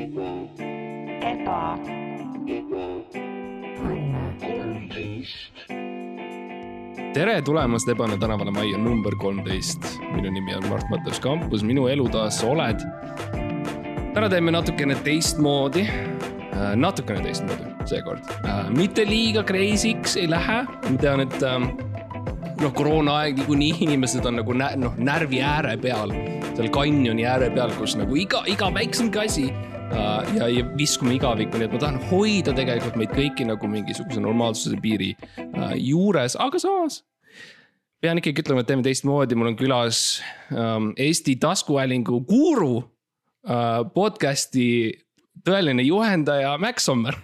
eba, tere tulemast Ebane tänavale majja number kolmteist. minu nimi on Mart Mattias Kampus, minu elutoas sa oled. täna teeme natukene teistmoodi, natukene teistmoodi seekord, mitte liiga crazy'ks ei lähe, ma tean, et ähm, noh, koroonaaeg niikuinii inimesed on nagu noh, närvi ääre peal, seal kanjoni ääre peal, kus nagu iga, iga väiksemgi asi äh, ja, ja viskume igavikku, nii et ma tahan hoida tegelikult meid kõiki nagu mingisuguse normaalsuse piiri äh, juures, aga samas pean ikkagi ütlema, et teeme teistmoodi, mul on külas ähm, Eesti taskuhäälingu guru äh,, podcast'i tõeline juhendaja Max Sommer.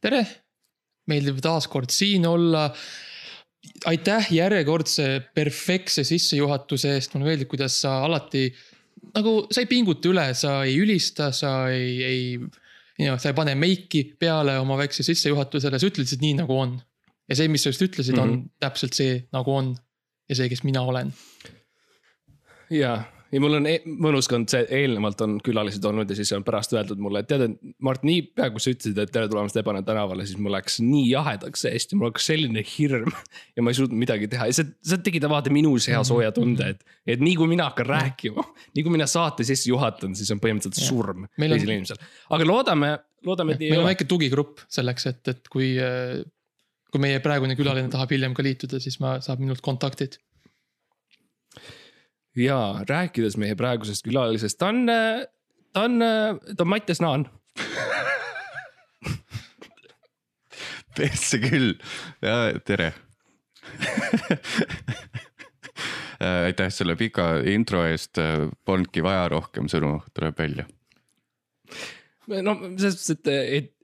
tere, meeldib taas kord siin olla. aitäh järjekordse perfektse sissejuhatuse eest, mulle meeldib, kuidas sa alati nagu sa ei pinguta üle, sa ei ülista, sa ei, ei. You know, sa ei pane meiki peale oma väikse sissejuhatusele, sa ütled lihtsalt nii nagu on. ja see, mis sa just ütlesid mm, -hmm. on täpselt see nagu on ja see, kes mina olen. ja, ja mul on e mõnus ka olnud see, eelnevalt on külalised olnud ja siis on pärast öeldud mulle, et tead, et Mart, niipea kui sa ütlesid, et tere tulemast Ebane tänavale, siis mul läks nii jahedaks seest ja mul hakkas selline hirm. ja ma ei suutnud midagi teha ja see, see tegi ta vaata minus hea sooja tunde, et, et nii kui mina hakkan rääkima, nii kui mina saate sisse juhatan, siis on põhimõtteliselt surm Meil on- teisel inimesel. aga loodame, loodame, et nii ei meil on ole. väike tugigrupp selleks, et, et kui, kui meie praegune külaline tahab hiljem ka liituda, siis ma, saab minult kontaktid. Ja rääkides meie praegusest külalisest, ta on, ta on, ta on Mattias Naan. Persse küll. Ja tere. Aitäh selle pika intro eest, polnudki vaja rohkem sõnu, tuleb välja. no selles suhtes, et, et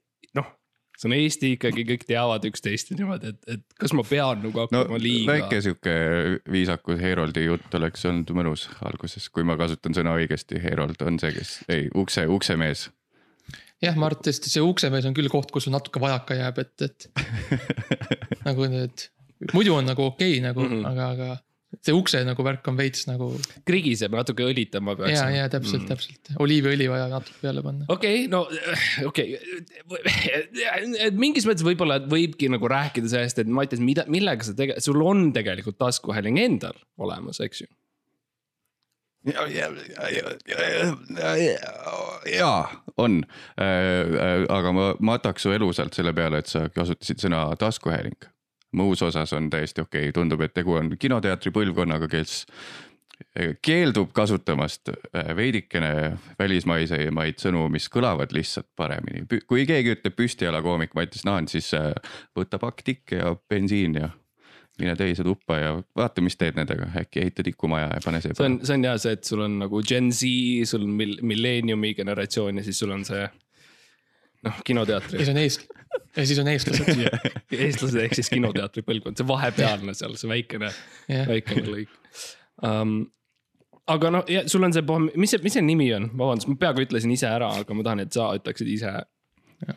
see on Eesti ikkagi, kõik teavad üksteist ja niimoodi, et, et kas ma pean nagu no hakkama liiga väike sihuke viisakus Heroldi jutt oleks olnud mõnus alguses, kui ma kasutan sõna õigesti, Herold on see, kes, ei ukse, uksemees. jah, Mart, tõesti see uksemees on küll koht, kus sul natuke vajaka jääb, et, et nagu need, muidu on nagu okei okay, nagu mm. -hmm. aga, aga see ukse nagu värk on veits nagu krigiseb natuke õlitama peaks. ja, ja täpselt mm., täpselt, oliiviõli vaja natuke peale panna. okei okay,, no okei okay., mingis mõttes võib-olla võibki nagu rääkida sellest, et Mattias, mida, millega sa tegelikult, sul on tegelikult taskuhääling endal olemas, eks ju. ja, ja, ja, ja, ja on, aga ma mataks su elusalt selle peale, et sa kasutasid sõna taskuhääling. Muus osas on täiesti okei okay., tundub, et tegu on kinoteatri põlvkonnaga, kes eh, keeldub kasutamast eh, veidikene välismaisemaid sõnu, mis kõlavad lihtsalt paremini. kui keegi ütleb püstijalakoomik Mattias Naan, siis eh, võta pakk tikke ja bensiin ja mine teise tuppa ja vaata, mis teed nendega, äkki ehita tikumaja ja pane see see on, see on hea see, et sul on nagu Gen Z, sul on mil-, milleeniumi generatsioon ja siis sul on see noh, ja kinoteatri siis on eest-, ja siis on eestlased. eestlased ehk siis kinoteatri põlvkond, see vahepealne seal, see väikene, jah, väikene lõik um,. aga noh, sul on see, mis see, mis see nimi on, vabandust, ma peaaegu ütlesin ise ära, aga ma tahan, et sa ütleksid ise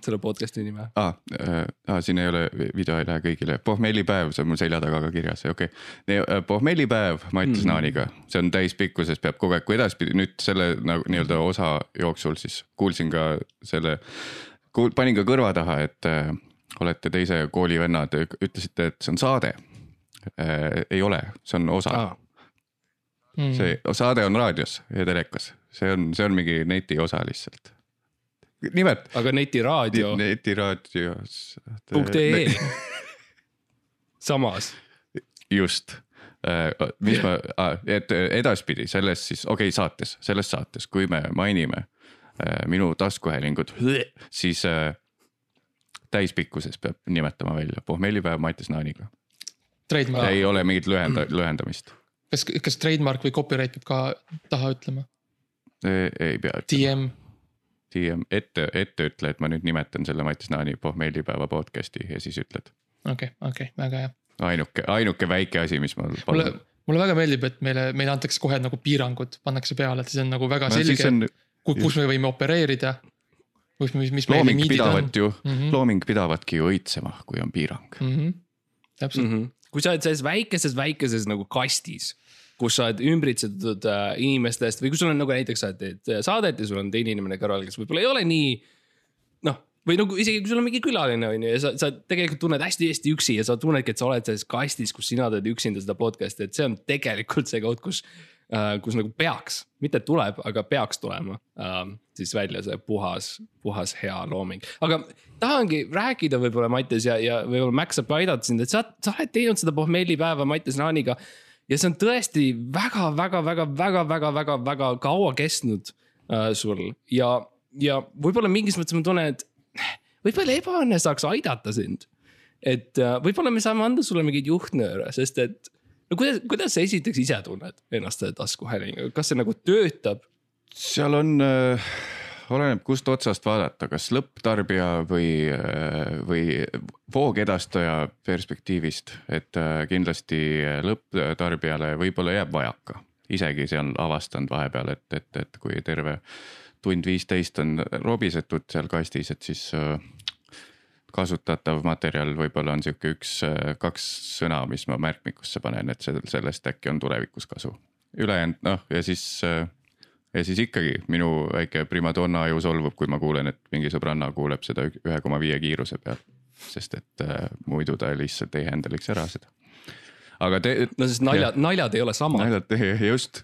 selle podcast'i nime. aa äh,, ah, siin ei ole, video ei lähe kõigile, pohmellipäev, see on mul selja taga ka kirjas, okei okay.. pohmellipäev Mattias Mhm. mm. Naaniga, see on täispikkuses, peab kogu aeg, kui edaspidi nüüd selle nagu nii-öelda osa jooksul siis kuulsin ka selle, panin ka kõrva taha, et äh, olete teise kooli vennad, ütlesite, et see on saade äh,. ei ole, see on osa ah., Mm. see saade on raadios ja telekas, see on, see on mingi neti osa lihtsalt. nimelt aga netiraadio netiraadios. punkt ee. samas, just, mis ma, et edaspidi selles siis, okei okay,, saates, selles saates, kui me mainime äh, minu taskuhäälingut, siis äh, täispikkuses peab nimetama välja pohmellipäev Mattias Naaniga. ei ole mingit lühenda-, lühendamist. kas, kas trademark või copyright peab ka taha ütlema? ei pea ütlema, DM, DM ette, ette ütle, et ma nüüd nimetan selle Mattias Naani pohmellipäeva podcast'i ja siis ütled. okei, okei, väga hea. ainuke, ainuke väike asi, mis ma mulle mulle väga meeldib, et meile, meile antakse kohe nagu piirangud pannakse peale, et siis on nagu väga no, selge, on kus me võime opereerida. kus, mis, mis meie looming limiidid on ju mm. -hmm. looming pidavatki ju õitsema, kui on piirang. mm. -hmm. täpselt mm, Mhm. kui sa oled selles väikeses, väikeses nagu kastis kus sa oled ümbritsetud äh, inimestest või kui sul on nagu näiteks sa teed saadet ja sul on teine inimene kõrval, kes võib-olla ei ole nii. noh, või nagu isegi kui sul on mingi külaline on ju ja sa, sa tegelikult tunned hästi-hästi üksi ja sa tunnedki, et sa oled selles kastis, kus sina teed üksinda seda podcast'i, et see on tegelikult see koht, kus äh,. Kus nagu peaks, mitte tuleb, aga peaks tulema äh, siis välja see puhas, puhas hea looming, aga tahangi rääkida võib-olla Mattias ja, ja võib-olla Max saab aidata sind, et sa, sa oled teinud seda pohmellipäeva Mattias Naaniga ja see on tõesti väga-väga-väga-väga-väga-väga kaua kestnud äh, sul ja, ja võib-olla mingis mõttes ma tunnen, et võib-olla ebaõnne saaks aidata sind. et äh, võib-olla me saame anda sulle mingeid juhtnööre, sest et no kuidas, kuidas sa esiteks ise tunned ennast selle taskuhäälinguga, kas see nagu töötab? seal on äh oleneb, kust otsast vaadata, kas lõpptarbija või, või voogedastaja perspektiivist, et äh, kindlasti lõpptarbijale võib-olla jääb vajaka. isegi seal avastanud vahepeal, et, et, et kui terve tund viisteist on robisetud seal kastis, et siis äh, kasutatav materjal võib-olla on sihuke üks-kaks äh, sõna, mis ma märkmikusse panen, et sellest äkki on tulevikus kasu. ülejäänud noh, ja siis ja siis ikkagi minu väike primadonna aju solvub, kui ma kuulen, et mingi sõbranna kuuleb seda ühe koma viie kiiruse peal. sest et äh, muidu ta lihtsalt ei handle'iks ära seda. aga te. no sest naljad, naljad ei ole samad. naljad, just,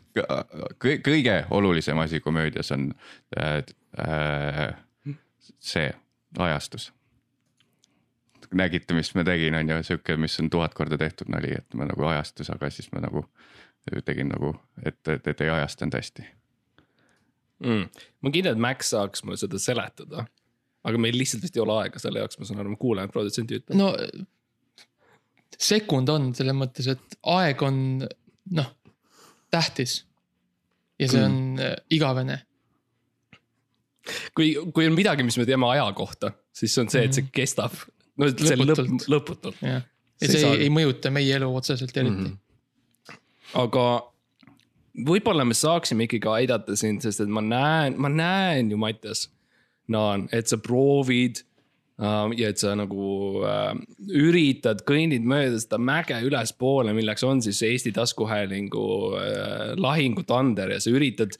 kõige olulisem asi komöödias on äh, äh, see ajastus nägite, mis ma tegin, on ju sihuke, mis on tuhat korda tehtud nali, et ma nagu ajastus, aga siis ma nagu tegin nagu, et, et, et ei ajastanud hästi mm.. ma kindel, et Max saaks mulle seda seletada. aga meil lihtsalt vist ei ole aega selle jaoks, ma saan aru, ma kuulen, et produtsent ütleb. no sekund on selles mõttes, et aeg on noh, tähtis. ja see on mm. igavene. kui, kui on midagi, mis me teame aja kohta, siis see on see, et see mhm. kestab. No see lõputult, lõp, lõputult. ja, see, see ei, ei mõjuta meie elu otseselt eriti mm. -hmm. aga võib-olla me saaksime ikkagi aidata sind, sest et ma näen, ma näen ju, Mattias, Naan, et sa proovid uh,. ja et sa nagu uh, üritad, kõnnid mööda seda mäge ülespoole, milleks on siis Eesti taskuhäälingu uh, lahingutander ja sa üritad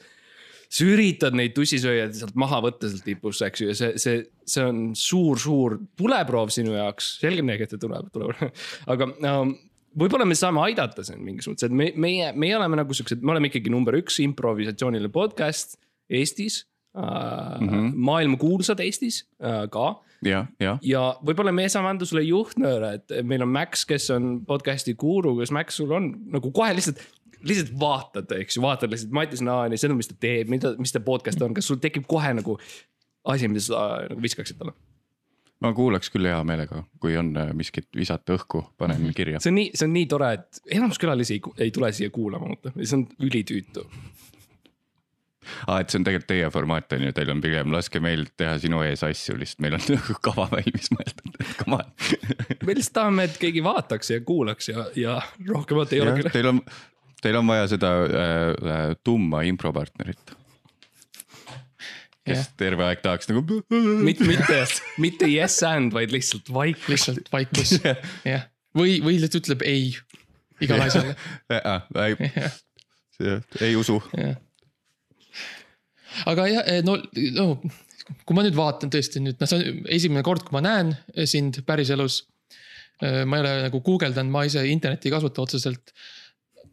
sa üritad neid tussisööjaid sealt maha võtta sealt tipust, eks ju, ja see, see, see on suur-suur tuleproov sinu jaoks, selge, et see tuleb, tuleb, aga um, võib-olla me saame aidata sind mingis mõttes, et me, meie, meie oleme nagu siuksed, me oleme ikkagi number üks improvisatsiooniline podcast Eestis äh, mm. -hmm. maailmakuulsad Eestis äh, ka. ja, ja. ja võib-olla me saame anda sulle juhtnööre, et meil on Max, kes on podcast'i guru, kas Max sul on nagu kohe lihtsalt lihtsalt vaatad, eks ju, vaatad lihtsalt Mattis Naani, seda, mis ta teeb, mida, mis ta podcast on, kas sul tekib kohe nagu asi, mida sa nagu viskaksid talle? ma kuulaks küll hea meelega, kui on äh, miskit visata õhku, panen mhm. kirja. see on nii, see on nii tore, et enamus külalisi ei, ei tule siia kuulama, vaata, see on ülitüütu aa ah,, et see on tegelikult teie formaat on ju, teil on pigem laske meil teha sinu ees asju, lihtsalt meil on nagu kava valmis mõeldud, et come on me lihtsalt tahame, et keegi vaataks ja kuulaks ja, ja rohkemat ei ja, ole küll. Teil on, teil on vaja seda äh, äh tumma impropartnerit kes yeah. terve aeg tahaks nagu. mitte, mitte, mitte yes and, vaid lihtsalt vaikus. lihtsalt vaikus, jah. või, või lihtsalt ütleb ei igale asjale. ei, ei usu. aga jah, eh, no, no kui ma nüüd vaatan tõesti nüüd, noh, see on esimene kord, kui ma näen sind päriselus. Eh, ma ei ole nagu guugeldanud, ma ise internetti ei kasuta otseselt.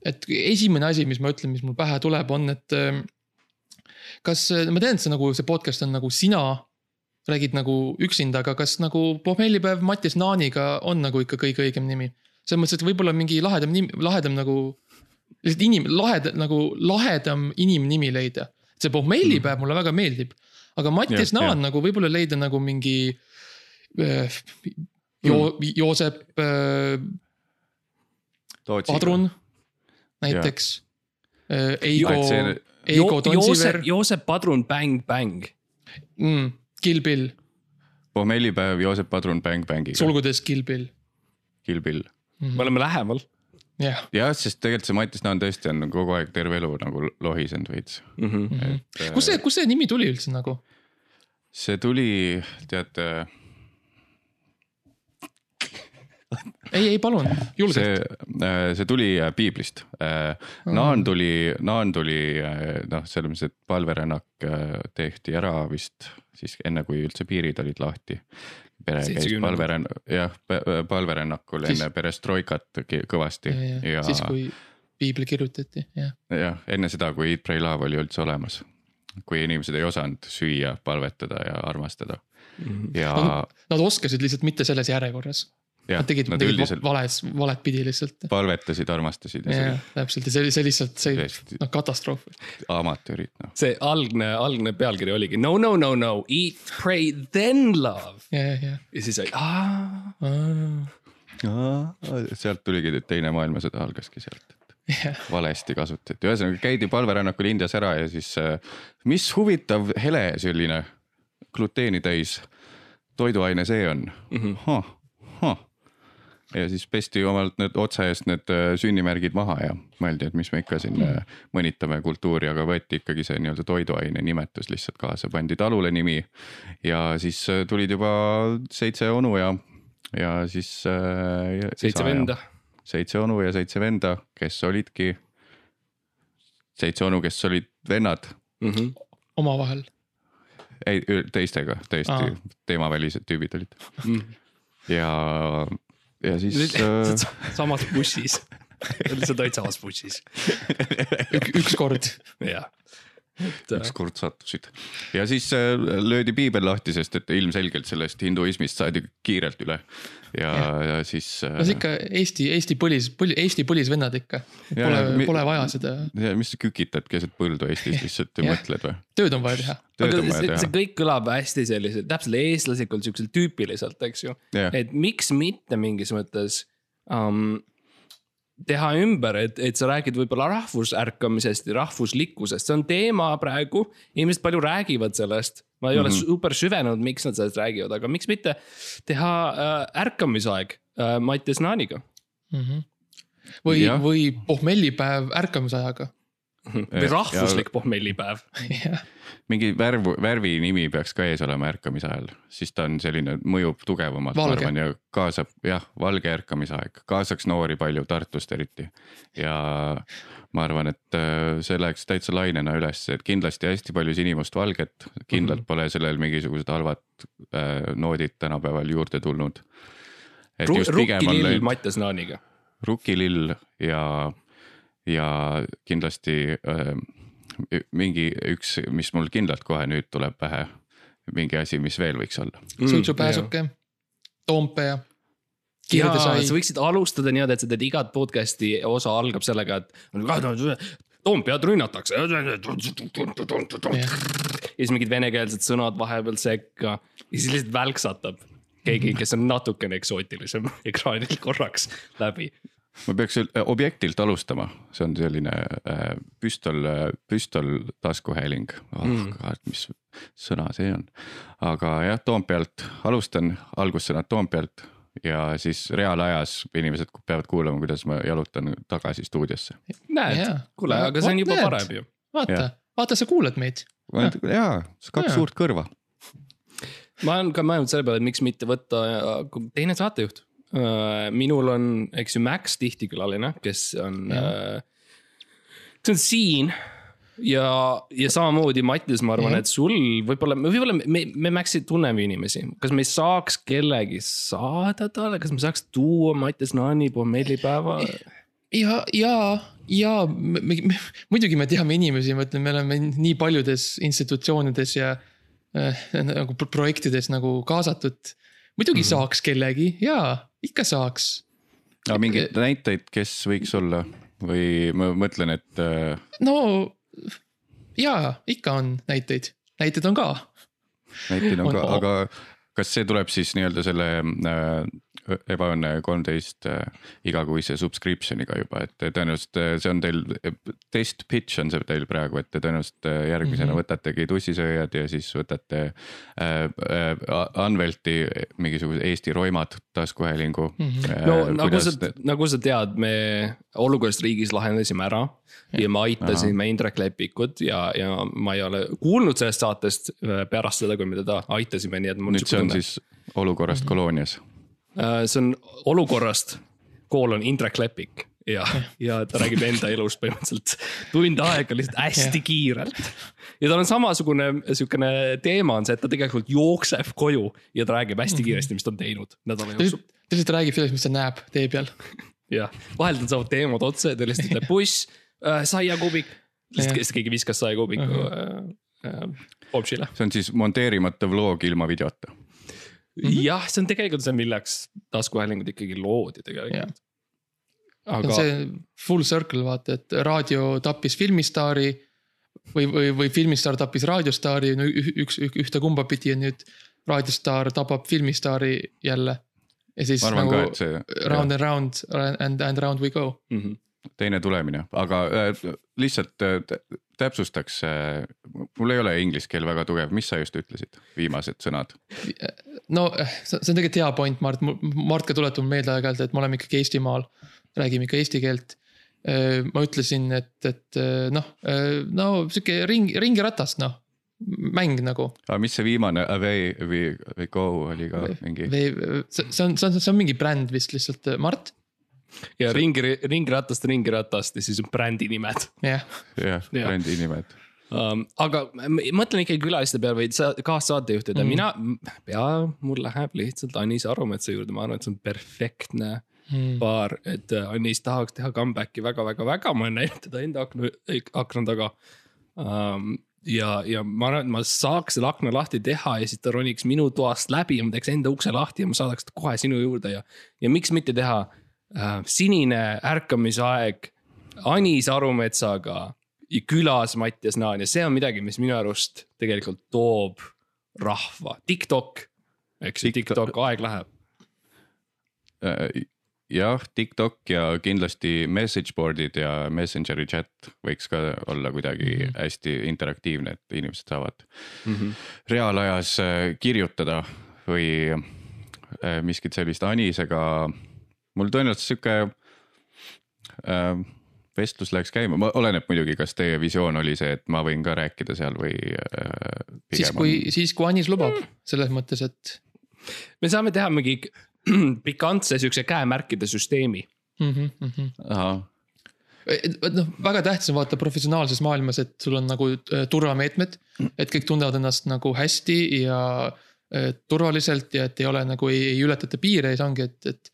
Et esimene asi, mis ma ütlen, mis mul pähe tuleb, on, et eh, kas, ma tean, et see nagu see podcast on nagu sina räägid nagu üksinda, aga kas nagu pohmellipäev Mattias Naaniga on nagu ikka kõige õigem nimi? selles mõttes, et võib-olla mingi lahedam nimi, lahedam nagu, lihtsalt inim-, lahed-, nagu lahedam inimnimi leida. see pohmellipäev mm. mulle väga meeldib, aga Mattias Naan ja. nagu võib-olla leida nagu mingi äh, jo, mm. Joosep äh,. Padrun näiteks. Äh, Eigo. Eigo Tonsiver. Joosep Padrun Bang Bang mm,. Kill Bill. pohmellipäev Joosep Padrun Bang Bangiga. sulgudes Kill Bill. Kill Bill mm. -hmm. me oleme lähemal. jah ja,, sest tegelikult see Mattis Naan tõesti on kogu aeg terve elu nagu lohisenud veits mm. -hmm. Et, kus see, kus see nimi tuli üldse nagu? see tuli, tead ei, ei palun, julgelt. see, see tuli äh, piiblist. Naan tuli, Naan tuli äh, noh, selles mõttes, et palverännak äh, tehti ära vist siis enne, kui üldse piirid olid lahti. pere käis 70-ndatel. palveränn-, jah, palverännakul Siis- enne perestroikat kõvasti ja siis, kui piibel kirjutati, jah. jah, enne seda, kui Eat, Pray, Love oli üldse olemas. kui inimesed ei osanud süüa, palvetada ja armastada ja Nad oskasid lihtsalt mitte selles järjekorras. Nad, tegid, nad tegid üldiselt vales, valet pidi lihtsalt. palvetasid, armastasid ja jah täpselt ja see oli, see lihtsalt, see Tõesti. noh katastroof. amatöörid noh. see algne, algne pealkiri oligi no, no, no, no, eat, pray, then love. ja, ja, ja ja siis oli, aa, sealt tuligi nüüd teine maailmasõda algaski sealt, et jah, valesti kasutati, ühesõnaga käidi palverännakul Indias ära ja siis äh, mis huvitav hele selline gluteeni täis toiduaine see on Mhm. huh,. Huh. Ja siis pesti omalt need otsa eest need äh, sünnimärgid maha ja mõeldi, et mis me ikka siin äh, mõnitame kultuuri, aga võeti ikkagi see nii-öelda toiduaine nimetus lihtsalt kaasa, pandi talule nimi ja siis äh, tulid juba seitse onu ja, ja siis seitse venda. seitse onu ja seitse venda, kes olidki, seitse onu, kes olid vennad, Mhm. omavahel. ei teistega täiesti teemavälised tüübid olid Mhm. ja, ja siis äh, samas bussis. lihtsalt olid samas bussis. ükskord. jah. Et äh, ükskord sattusid ja siis äh, löödi piibel lahti, sest et ilmselgelt sellest hinduismist saadi kiirelt üle ja, ja siis äh, no see ikka Eesti, Eesti põlis, põli, Eesti põlisvennad ikka. Pole pole vaja seda, ja mis sa kükitad keset põldu Eestis lihtsalt ja mõtled või? tööd on vaja teha. tööd aga see, see kõik kõlab hästi selliselt, täpselt eestlaslikult, siukselt tüüpiliselt, eks ju. Et miks mitte mingis mõttes um, teha ümber, et, et sa räägid võib-olla rahvusärkamisest ja rahvuslikkusest, see on teema praegu. inimesed palju räägivad sellest, ma ei mm -hmm. ole Mhm. super süvenenud, miks nad sellest räägivad, aga miks mitte teha äh, ärkamisaeg äh, Mattias Naaniga või Jah., või pohmellipäev ärkamisajaga. või rahvuslik pohmellipäev. mingi värv, värvi nimi peaks ka ees olema ärkamise ajal, siis ta on selline, mõjub tugevamalt, ma Valge. arvan ja kaasab jah, valge ärkamisaeg, kaasaks noori palju Tartust eriti. ja ma arvan, et äh, see läheks täitsa lainena üles, et kindlasti hästi palju sinimustvalget, kindlalt Mhm. pole sellel mingisugused halvad äh, noodid tänapäeval juurde tulnud. rukkilill Mattias Naaniga. rukilill ja, ja kindlasti äh, mingi üks, mis mul kindlalt kohe nüüd tuleb pähe, mingi asi, mis veel võiks olla. Mm, suitsupääsuke, Toompea. jaa, sa, võiksid alustada niimoodi, et sa teed igat podcast'i osa algab sellega, et. Toompead rünnatakse. ja siis mingid venekeelsed sõnad vahepeal sekka ja siis lihtsalt välksatab keegi, kes on natukene eksootilisem ekraanil korraks läbi. Ma peaks üld- objektilt alustama, see on selline äh, püstol, püstol taskuhääling oh, Mm. mis sõna see on, aga jah, Toompealt alustan, algussõnad Toompealt ja siis reaalajas inimesed peavad kuulama, kuidas ma jalutan tagasi stuudiosse. näed kuule, aga see on juba näed. parem ju. vaata vaata, sa kuulad meid. jaa, kaks Jaa. suurt kõrva. ma olen ka mõelnud selle peale, et miks mitte võtta äh, teine saatejuht. Minul on, eks ju, Max tihtikülaline, kes on, see on siin ja, ja samamoodi Mattias, ma arvan, Jah. et sul võib-olla, võib-olla me, me Maxi tunneme inimesi, kas me saaks kellegi saada talle, kas me saaks tuua Mattias Naani pommellipäeva? ja, ja, ja me, me, muidugi me teame inimesi, ma ütlen, me oleme nii paljudes institutsioonides ja äh, nagu pro- projektides nagu kaasatud. muidugi mm -hmm. saaks kellegi ja ikka saaks. aga mingeid näiteid, kes võiks olla või ma mõtlen, et äh, no ja ikka on näiteid, näiteid on ka. näiteid on ka, On- aga kas see tuleb siis nii-öelda selle äh, ebaõnne kolmteist äh, igakuise subscription'iga juba, et tõenäoliselt äh, see on teil, test pitch on see teil praegu, et te tõenäoliselt äh, järgmisena mm Mhm. -hmm. võtategi tussisööjad ja siis võtate äh, äh, Anvelti mingisuguse Eesti roimad taskuhäälingu Mhm. äh, no nagu sa, nagu sa tead, me olukorrast riigis lahendasime ära ja me aitasime Indrek Lepikut ja, ja ma ei ole kuulnud sellest saatest äh, pärast seda, kui me teda aitasime, nii et mul. nüüd see on siis olukorrast koloonias see on olukorrast, koolon Indrek Lepik ja, ja ta räägib enda elust põhimõtteliselt tund aega lihtsalt hästi kiirelt. ja tal on samasugune sihukene teema on see, et ta tegelikult jookseb koju ja ta räägib hästi kiiresti, mis ta on teinud nädala jooksul. ta lihtsalt räägib sellest, mis ta näeb tee peal. jah, vahel tal saavad teemad otsa ja ta lihtsalt ütleb buss äh,, saiakubik. lihtsalt keegi viskas saiakubiku uh äh, äh, Popsile. see on siis monteerimata vlog ilma videota mm -hmm. jah, see on tegelikult see, milleks taskuhäälingud ikkagi loodi tegelikult. Aga... see full circle vaata, et raadio tappis filmistaari või, või, või filmistaar tappis raadiostaari, no üks, üks, ühte-kumba pidi ja nüüd raadiostaar tapab filmistaari jälle. ja siis nagu ka, see, round jah. and round and, and round we go mm. -hmm teine tulemine, aga äh, lihtsalt äh, täpsustaks äh,, mul ei ole inglise keel väga tugev, mis sa just ütlesid, viimased sõnad? no see on tegelikult hea point, Mart, Mart ka tuletab meelde aeg-ajalt, et me oleme ikkagi Eestimaal, räägime ikka eesti keelt ma ütlesin, et, et noh, no sihuke ring, ringiratast noh mäng nagu. aga mis see viimane Away või, või Go oli ka mingi? see on, see on, see on mingi bränd vist lihtsalt, Mart ja ringi, ringiratast, ringiratast ja siis on brändi nimed. jah, brändi nimed um,. aga mõtlen ikkagi külaliste peale või kaassaatejuhtide mm., mina, pea mul läheb lihtsalt Anis Arumetsa juurde, ma arvan, et see on perfektne mm. paar, et äh, Anis tahaks teha comeback'i väga-väga-väga, ma olen näinud teda enda akna, akna taga um, ja, ja ma arvan, et ma saaks selle akna lahti teha ja siis ta roniks minu toast läbi ja ma teeks enda ukse lahti ja ma saadaks ta kohe sinu juurde ja. ja miks mitte teha sinine ärkamisaeg Anis Arumetsaga külas Mattias Naan ja see on midagi, mis minu arust tegelikult toob rahva, TikTok, eks ju, TikTok, aeg läheb äh, jah, TikTok ja kindlasti message board'id ja Messengeri chat võiks ka olla kuidagi -hmm. hästi interaktiivne, et inimesed saavad mm -hmm. reaalajas äh, kirjutada või äh, miskit sellist Anisega mul tõenäoliselt sihuke äh, vestlus läks käima, oleneb muidugi, kas teie visioon oli see, et ma võin ka rääkida seal või äh,. siis kui on..., siis kui Anis lubab, selles mõttes, et. me saame teha mingi pikantse siukse käemärkide süsteemi mm. -hmm, mm -hmm. noh, väga tähtis on vaata professionaalses maailmas, et sul on nagu äh, turvameetmed, et kõik tunnevad ennast nagu hästi ja äh, turvaliselt ja et ei ole nagu ei, ei ületata piire ja siis ongi, et, et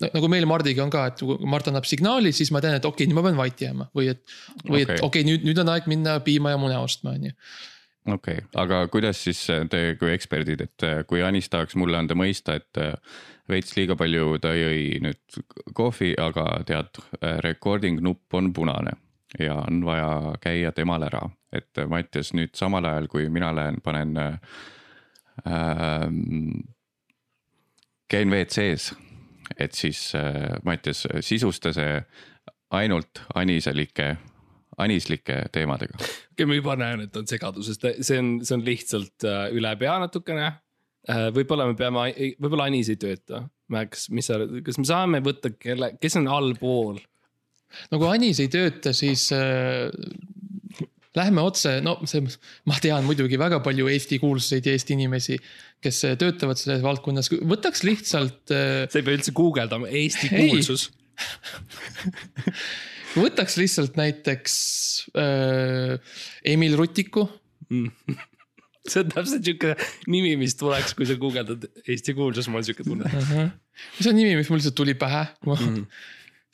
nagu meil Mardiga on ka, et kui Mart annab signaali, siis ma tean, et okei okay,, nüüd ma pean vait jääma või et. või okay. et okei okay,, nüüd, nüüd on aeg minna piima ja mune ostma, on ju. okei okay., aga kuidas siis te kui eksperdid, et kui Anis tahaks mulle anda mõista, et äh, veits liiga palju ta jõi nüüd kohvi, aga tead, recording nupp on punane ja on vaja käia temal ära, et Mattias nüüd samal ajal, kui mina lähen, panen äh,. käin WC-s et siis äh, Mattias, sisusta see ainult aniselike, anislike teemadega. okei okay,, ma juba näen, et on segaduses, see on, see on lihtsalt äh, üle pea natukene. Äh, võib-olla me peame, võib-olla Anis ei tööta, Max, mis sa, kas me saame võtta kelle, kes on allpool? no kui Anis ei tööta, siis äh, Lähme otse, no see, ma tean muidugi väga palju Eesti kuulsuseid ja Eesti inimesi, kes töötavad selles valdkonnas, võtaks lihtsalt. Äh, sa ei pea üldse guugeldama, Eesti kuulsus võtaks lihtsalt näiteks äh, Emil Rutiku mm. see on täpselt sihuke nimi, mis tuleks, kui sa guugeldad Eesti kuulsus, mul on sihuke tunne uh. -huh. see on nimi, mis mul lihtsalt tuli pähe, kui ma mm -hmm.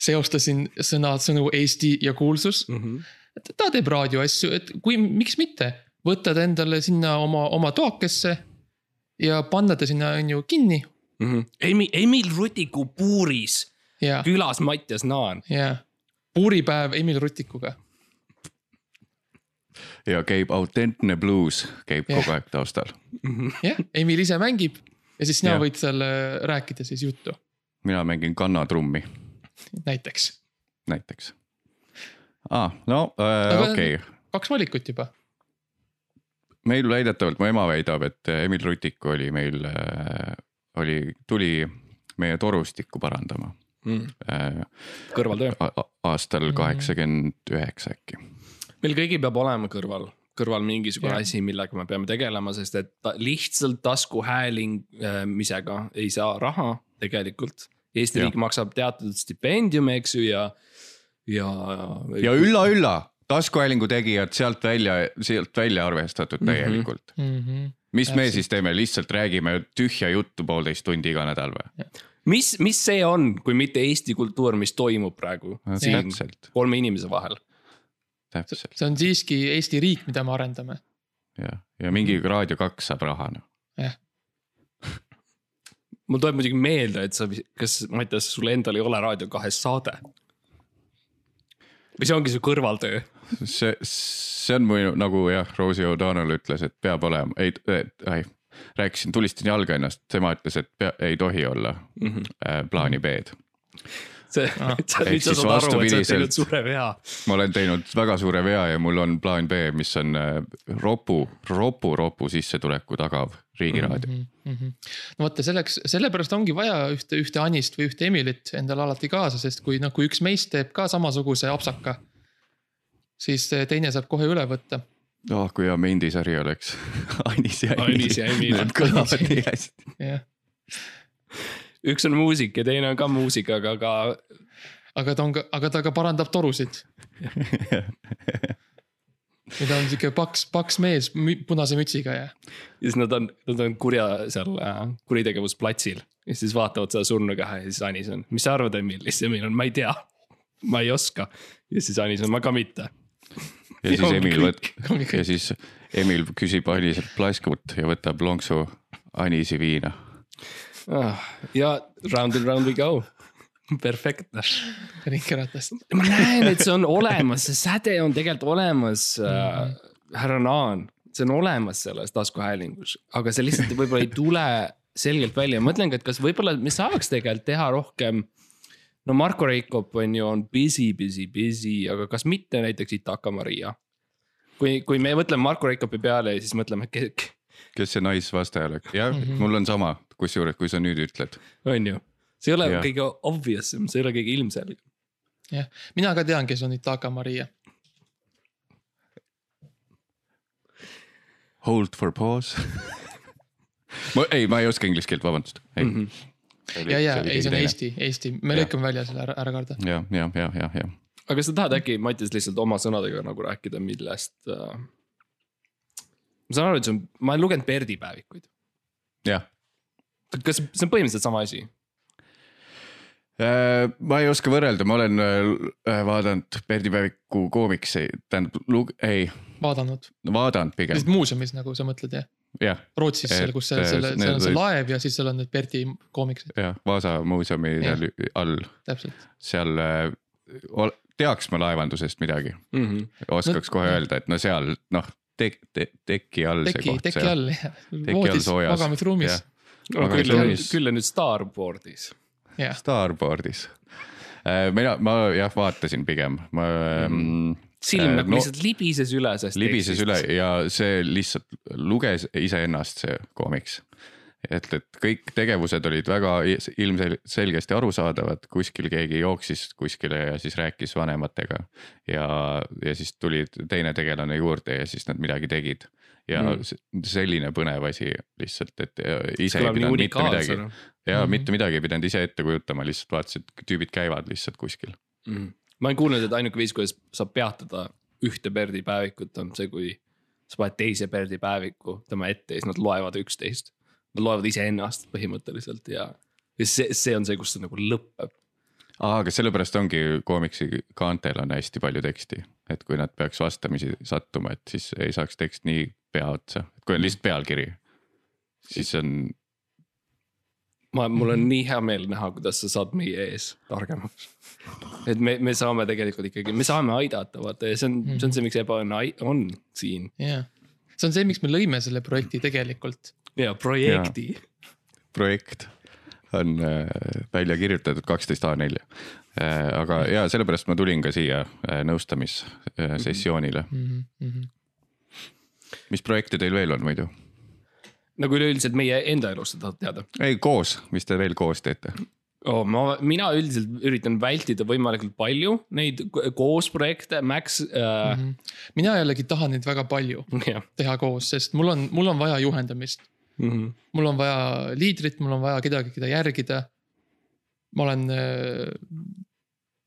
seostasin sõna, sõnu Eesti ja kuulsus mm. -hmm ta teeb raadioasju, et kui, miks mitte, võtad endale sinna oma, oma toakesse ja panna ta sinna, on ju, kinni mm. -hmm. Emil, Emil Rutiku puuris ja. külas Mattias Naan. jah, puuripäev Emil Rutikuga. ja käib autentne bluus, käib ja. kogu aeg taustal -hmm.. jah, Emil ise mängib ja siis sina ja. võid seal äh, rääkida siis juttu. mina mängin kannatrummi. näiteks. näiteks aa ah,, no äh, okei okay.. kaks valikut juba. meil väidetavalt, mu ema väidab, et Emil Rutik oli meil äh,, oli, tuli meie torustikku parandama mm.. Äh, kõrvaltöö. aastal mm. kaheksakümmend üheksa äkki. meil kõigil peab olema kõrval kõrval mingisugune Jah. asi, millega me peame tegelema, sest et ta, lihtsalt taskuhäälingisega ei saa raha tegelikult. Eesti Jah. riik maksab teatud stipendiume, eks ju, ja, ja. ja ülla-ülla, taskuhäälingu tegijad sealt välja, sealt välja arvestatud Mhm. täielikult. Mhm. mis me Täpselt. siis teeme, lihtsalt räägime tühja juttu poolteist tundi iga nädal või? mis, mis see on, kui mitte Eesti kultuur, mis toimub praegu siin täpselt, kolme inimese vahel? täpselt see on siiski Eesti riik, mida me arendame. ja, ja mingi Raadio kaks saab raha noh. mul tuleb muidugi meelde, et sa, kas Mattias, sul endal ei ole Raadio kahes saade? Või see ongi su kõrvaltöö? see, see on mu nagu jah, Rosie O'Donnell ütles, et peab olema, ei, ei, rääkisin, tulistasin jalga ennast, tema ütles, et pea, ei tohi olla mm. -hmm. plaani B-d. See Ah. sa nüüd sa saad aru, et sa oled teinud suure vea. ma olen teinud väga suure vea ja mul on plaan B, mis on äh, ropu, ropu, ropu sissetuleku tagav riigiraadio mm. Mhm, no vaata selleks, sellepärast ongi vaja ühte, ühte Anist või ühte Emilit endale alati kaasa, sest kui noh, kui üks meist teeb ka samasuguse apsaka. siis teine saab kohe üle võtta. -hmm. oh, kui hea Mendi-sari oleks Anis ja Anis ja Emil. Need kõlavad nii hästi. jah, üks on muusik ja teine on ka muusik, aga ka aga ta on ka, aga ta ka parandab torusid. ja ta on sihuke paks, paks mees punase mütsiga ja. ja siis nad on, nad on kurja seal äh, kuritegevusplatsil ja siis vaatavad seda surnukeha ja siis Anis on, mis sa arvad, Emil, ja siis Emil on, ma ei tea. ma ei oska ja siis Anis on, ma ka mitte. ja siis Emil võt- ja siis Emil küsib Aniselt plaskut ja võtab lonksu Anisi viina. Ah, ja round and round we go. perfektne. ringkeratast. ma näen, et see on olemas, see säde on tegelikult olemas äh,, härra Naan, see on olemas selles taskuhäälingus, aga see lihtsalt võib-olla ei tule selgelt välja, mõtlengi, et kas võib-olla me saaks tegelikult teha rohkem. no Marko Reikop on ju, on busy, busy, busy, aga kas mitte näiteks Itaka Maria? kui, kui me mõtleme Marko Reikopi peale ja siis mõtleme, kes see naisvastaja oleks, jah mm, Mhm. -hmm. mul on sama, kusjuures, kui sa nüüd ütled. on ju, see ei ole Jah. kõige obvious im, see ei ole kõige ilmselgem. jah, mina ka tean, kes on Itaka Maria. Hold for pause ma ei, ma ei oska inglise keelt, vabandust. Mm -hmm. ja, ja ei, see on. Eesti, Eesti, me Jah. lõikame välja selle ära, ära karda. ja, ja, ja, ja, ja aga kas sa tahad äkki, Mattias, lihtsalt oma sõnadega nagu rääkida, millest äh.... ma saan aru, et see on, ma olen lugenud Berdi päevikuid. jah. Kas see on põhimõtteliselt sama asi? Äh, ma ei oska võrrelda, ma olen äh, vaadanud Perdi päeviku koomikseid, tähendab lug-, ei, vaadanud, vaadanud pigem, lihtsalt muuseumis nagu sa mõtled jah? jah, Rootsis seal, kus seal selle, need seal on see laev ja siis seal on need Berti koomiksid, jah, Vaasa muuseumi Jah. seal all, täpselt. seal äh, ol- teaks ma laevandusest midagi, Mm -hmm. oskaks No- kohe öelda, et no seal noh, tek-, teki all see teki, koht. teki all jah, voodis, magamisruumis Jah., No, Aga küll on küll on nüüd Starboardis. jah. Starboardis. mina, ma jah vaatasin pigem, ma mm. silm Äh, nagu no- lihtsalt libises üle sellest. libises üle ja see lihtsalt luges iseennast, see koomiks. et, et kõik tegevused olid väga ilmselgesti arusaadavad, kuskil keegi jooksis kuskile ja siis rääkis vanematega. ja, ja siis tuli teine tegelane juurde ja siis nad midagi tegid. ja Mm. selline põnev asi lihtsalt, et ise ei pidanud mitte midagi unikaalsena. ja mm. -hmm. mitte midagi ei pidanud ise ette kujutama, lihtsalt vaatasid, tüübid käivad lihtsalt kuskil. mm.. ma olen kuulnud, et ainuke viis, kuidas saab peatada ühte Berdi päevikut, on see, kui sa paned teise Berdi päeviku tema ette ja siis nad loevad üksteist. Nad loevad iseennast põhimõtteliselt ja, ja see, see on see, kus see nagu lõpeb. aa, aga sellepärast ongi koomiksi kaantel on hästi palju teksti, et kui nad peaks vastamisi sattuma, et siis ei saaks tekst nii pea otsa, et kui on lihtsalt pealkiri, siis on ma, mul on nii hea meel näha, kuidas sa saad meie ees targemaks. et me, me saame tegelikult ikkagi, me saame aidata, vaata ja see on, see on see, miks Ebaõnne on siin jah, see on see, miks me lõime selle projekti tegelikult. Ja projekti. projekt on äh, välja kirjutatud kaksteist A4 äh,. aga ja sellepärast ma tulin ka siia äh, nõustamissessioonile. Mm -hmm. mis projekte teil veel on muidu? nagu üleüldiselt meie enda elust sa tahad teada. ei, koos, mis te veel koos teete? oh,. ma, mina üldiselt üritan vältida võimalikult palju neid ko- koos projekte, Max äh, mm. mina jällegi tahan neid väga palju -hmm. teha koos, sest mul on, mul on vaja juhendamist. Mm -hmm. mul on vaja liidrit, mul on vaja kedagi, keda järgida. ma olen,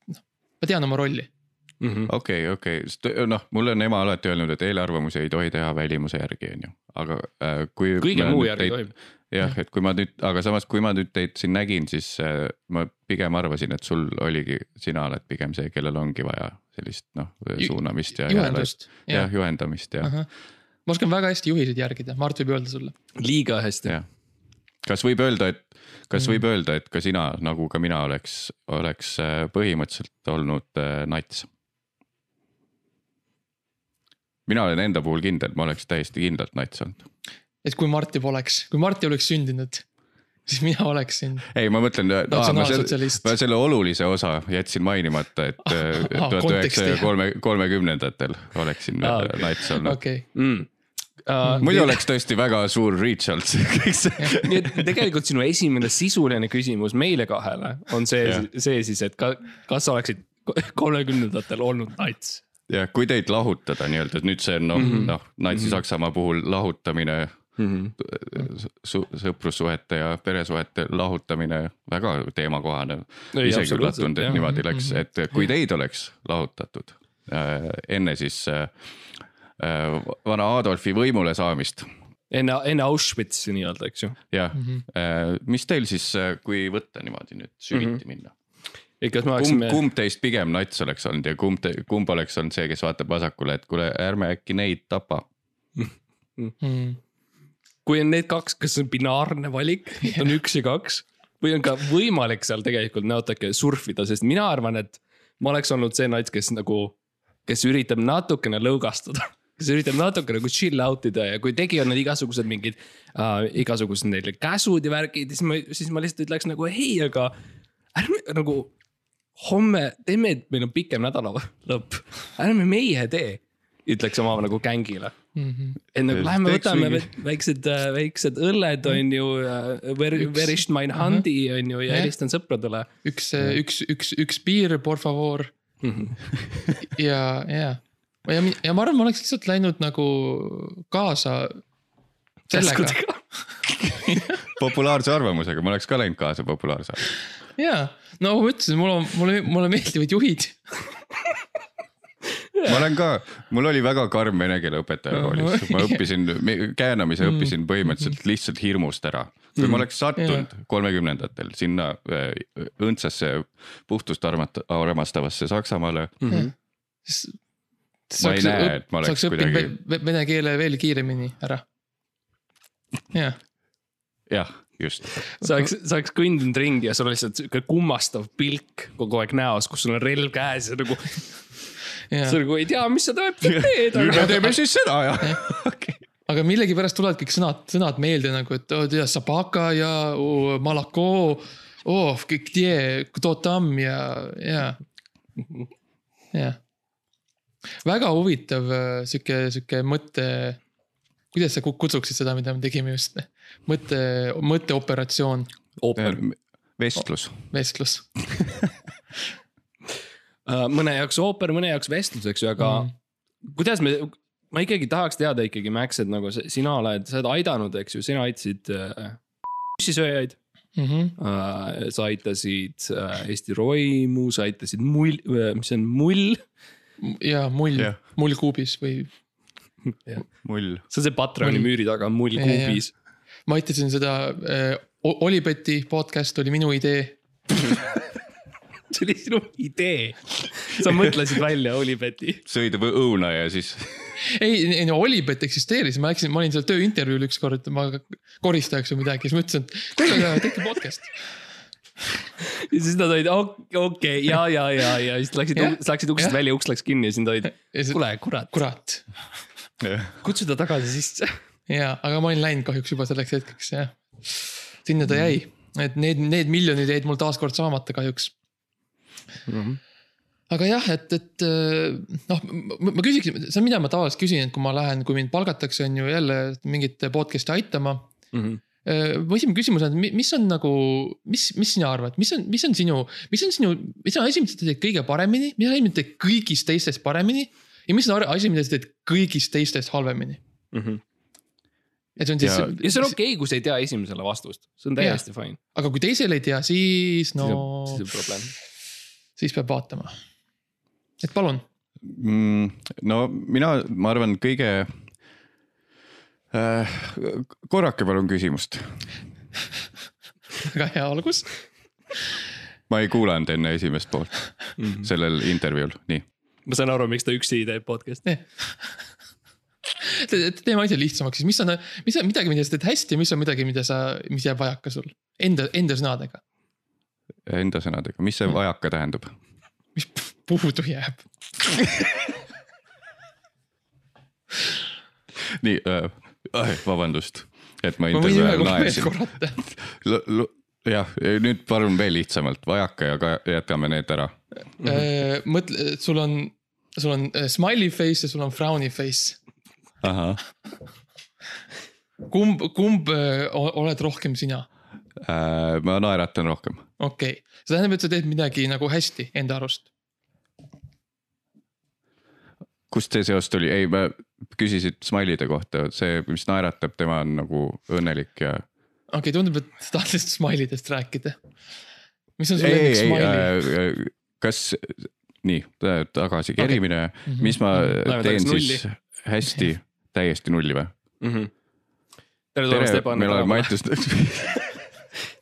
noh, ma tean oma rolli. -hmm. okei, okei, noh, mulle on ema alati öelnud, et eelarvamusi ei tohi teha välimuse järgi, on ju, aga äh, kui. kõige muu järgi tohib. jah, et kui ma nüüd, aga samas, kui ma nüüd teid siin nägin, siis äh, ma pigem arvasin, et sul oligi, sina oled pigem see, kellel ongi vaja sellist noh suunamist ja. juhendust, jah jah, juhendamist ja, ma oskan väga hästi juhiseid järgida, Mart võib öelda sulle. liiga hästi. kas võib öelda, et, kas Mm. võib öelda, et ka sina nagu ka mina oleks, oleks äh, põhimõtteliselt olnud äh, nats? mina olen enda puhul kindel, ma oleks täiesti kindlalt nats olnud. et kui Marti poleks, kui Marti oleks sündinud, siis mina oleksin ei, ma mõtlen, ma selle, ma. selle olulise osa jätsin mainimata, et tuhat üheksasaja jah. kolme, kolmekümnendatel oleksin veel okei. nats olnud. okei, mm.. Uh, muidu oleks tõesti väga suur reach olnud see kõik see. nii et tegelikult sinu esimene sisuline küsimus meile kahele on see Jah., see siis, et ka, kas sa oleksid kolmekümnendatel olnud nats? ja kui teid lahutada nii-öelda, et nüüd see on noh mm -hmm., noh Natsi-Saksamaa puhul lahutamine su, sõprussuhete ja peresuhete lahutamine väga teemakohane. Isegi üllatunud, et jah. niimoodi läks, et kui teid oleks lahutatud äh, enne siis äh, äh, vana Adolfi võimule saamist enne, enne Auschwitzi nii-öelda, eks ju. jah mm, -hmm. mis teil siis, kui võtta niimoodi nüüd süviti mm -hmm. minna? et kas me kumb, oleksime, kumb teist pigem nats oleks olnud ja kumb, kumb oleks olnud see, kes vaatab vasakule, et kuule, ärme äkki neid tapa. Mm. Kui on need kaks, kas see on binaarne valik, on üks ja kaks või on ka võimalik seal tegelikult natuke surfida, sest mina arvan, et ma oleks olnud see nats, kes nagu, kes üritab natukene lõugastada kes üritab natuke nagu chill out ida ja kui tegi on igasugused mingid äh,, igasugused neil käsud ja värgid, siis ma, siis ma lihtsalt ütleks nagu hei, aga ärme nagu homme teeme, meil on pikem nädalalõpp, ärme meie tee, ütleks oma nagu gängile Mhm. et nagu lähme võtame mingi- väiksed, väiksed õlled on ju, Verisht mein handi on ju ja helistan sõpradele. üks, üks, üks, üks piir, por favor. ja, ja, ja, ja ma arvan, ma oleks lihtsalt läinud nagu kaasa sellega. populaarse arvamusega, ma oleks ka läinud kaasa populaarse arvamusega. ja, no ma ütlesin, mul on, mulle, mulle meeldivad juhid. ma olen ka, mul oli väga karm vene keele õpetaja koolis, ma õppisin, käänamise õppisin põhimõtteliselt lihtsalt hirmust ära. kui ma oleks sattunud kolmekümnendatel sinna äh, õndsasse puhtust armastavasse Saksamaale, Ma ei näe, et ma oleks kuidagi- ve- vene keele veel kiiremini ära. jah, jah, just. sa oleks, sa oleks kõndinud ringi ja sul on lihtsalt sihuke kummastav pilk kogu aeg näos, kus sul on relv käes ja nagu, see on nagu ei tea, mis sa täpselt teed. nüüd me teeme siis seda ja, ja.. aga millegipärast tulevad kõik sõnad, sõnad meelde nagu, et oh, tea, sabaka ja oh, malako. Oh, kde, kdo tam ja, ja, jah. väga huvitav äh, sihuke, sihuke mõte. kuidas sa kutsuksid seda, mida me tegime just? mõtte, mõtteoperatsioon. vestlus. vestlus Äh, mõne jaoks ooper, mõne jaoks vestlus, eks ju, aga mm. kuidas me, ma ikkagi tahaks teada ikkagi, Max, et nagu sina oled, sa oled aidanud, eks ju, sina aitasid äh, bussisööjaid Mhm. äh,. sa aitasid äh, Eesti Roimu, sa aitasid mull, mis see on, mull. ja mull Jah., mull kuubis või mull. see on see Patroni Mull. müüri taga, mull ja. kuubis. ma aitasin seda äh,, Olibeti podcast oli minu idee. see oli sinu idee. sa mõtlesid välja Olibeti. sõid või õuna ja siis ei, ei no Olibet eksisteeris, ma läksin, ma olin seal tööintervjuul ükskord, ma koristajaks või midagi, siis ma ütlesin, et kuule, aga tehke podcast. ja siis nad olid okei okay, ja, ja, ja, ja siis läksid sa läksid uksest välja, uks läks kinni ja siis nad olid, kuule, kuule, kurat, kurat. kutsu ta tagasi sisse. ja, aga ma olin läinud kahjuks juba selleks hetkeks jah. sinna ta jäi, et need, need miljonid jäid mul taaskord saamata kahjuks. Aga jah, et, et äh, noh, ma küsiksin, see on, mida ma tavaliselt küsin, et kui ma lähen, kui mind palgatakse, on ju jälle mingit podcast'i aitama. Mhm. mu esimene küsimus on, et mis on nagu, mis, mis sina arvad, mis on, mis on sinu, mis on sinu, mis on asi, mida sa teed kõige paremini, mis on asi, mida teed kõigist teistest paremini. ja mis on asi, mida sa teed kõigist teistest halvemini mm. -hmm. et see on siis. ja see on okei okay,, kui sa ei tea esimesele vastust, see on täiesti fine. aga kui teisel ei tea, siis no. siis on probleem. Siis peab vaatama, et palun mm,. no mina, ma arvan, kõige äh,. korrake palun küsimust väga hea algus. ma ei kuulanud enne esimest poolt mm -hmm. sellel intervjuul, nii. ma saan aru, miks ta üksi teeb podcast'i teeme asja lihtsamaks, siis mis on, mis on midagi, mida sa teed hästi, mis on midagi, mida sa, mis jääb vajaka sul enda, enda sõnadega? Enda sõnadega, mis see vajaka tähendab? mis puudu jääb nii äh,, vabandust, et ma. veel korrata. jah, nüüd palun veel lihtsamalt, vajaka ja jätame need ära. -hmm. mõtle, sul on, sul on äh, smiley face ja sul on frowny face. ahah. kumb, kumb äh, oled rohkem sina äh,? ma naeratan rohkem. Okei okay., see tähendab, et sa teed midagi nagu hästi enda arust kust see seos tuli, ei, ma küsisid Smile'ide kohta, see, mis naeratab, tema on nagu õnnelik ja. okei okay,, tundub, et sa tahad lihtsalt Smile'idest rääkida. mis on su lemmik Smiley äh,? kas, nii, tagasi kerimine okay., mm -hmm. mis ma Läheme teen siis nulli. hästi, täiesti nulli või mm? -hmm. tere tulemast, Eban. meil on Mattius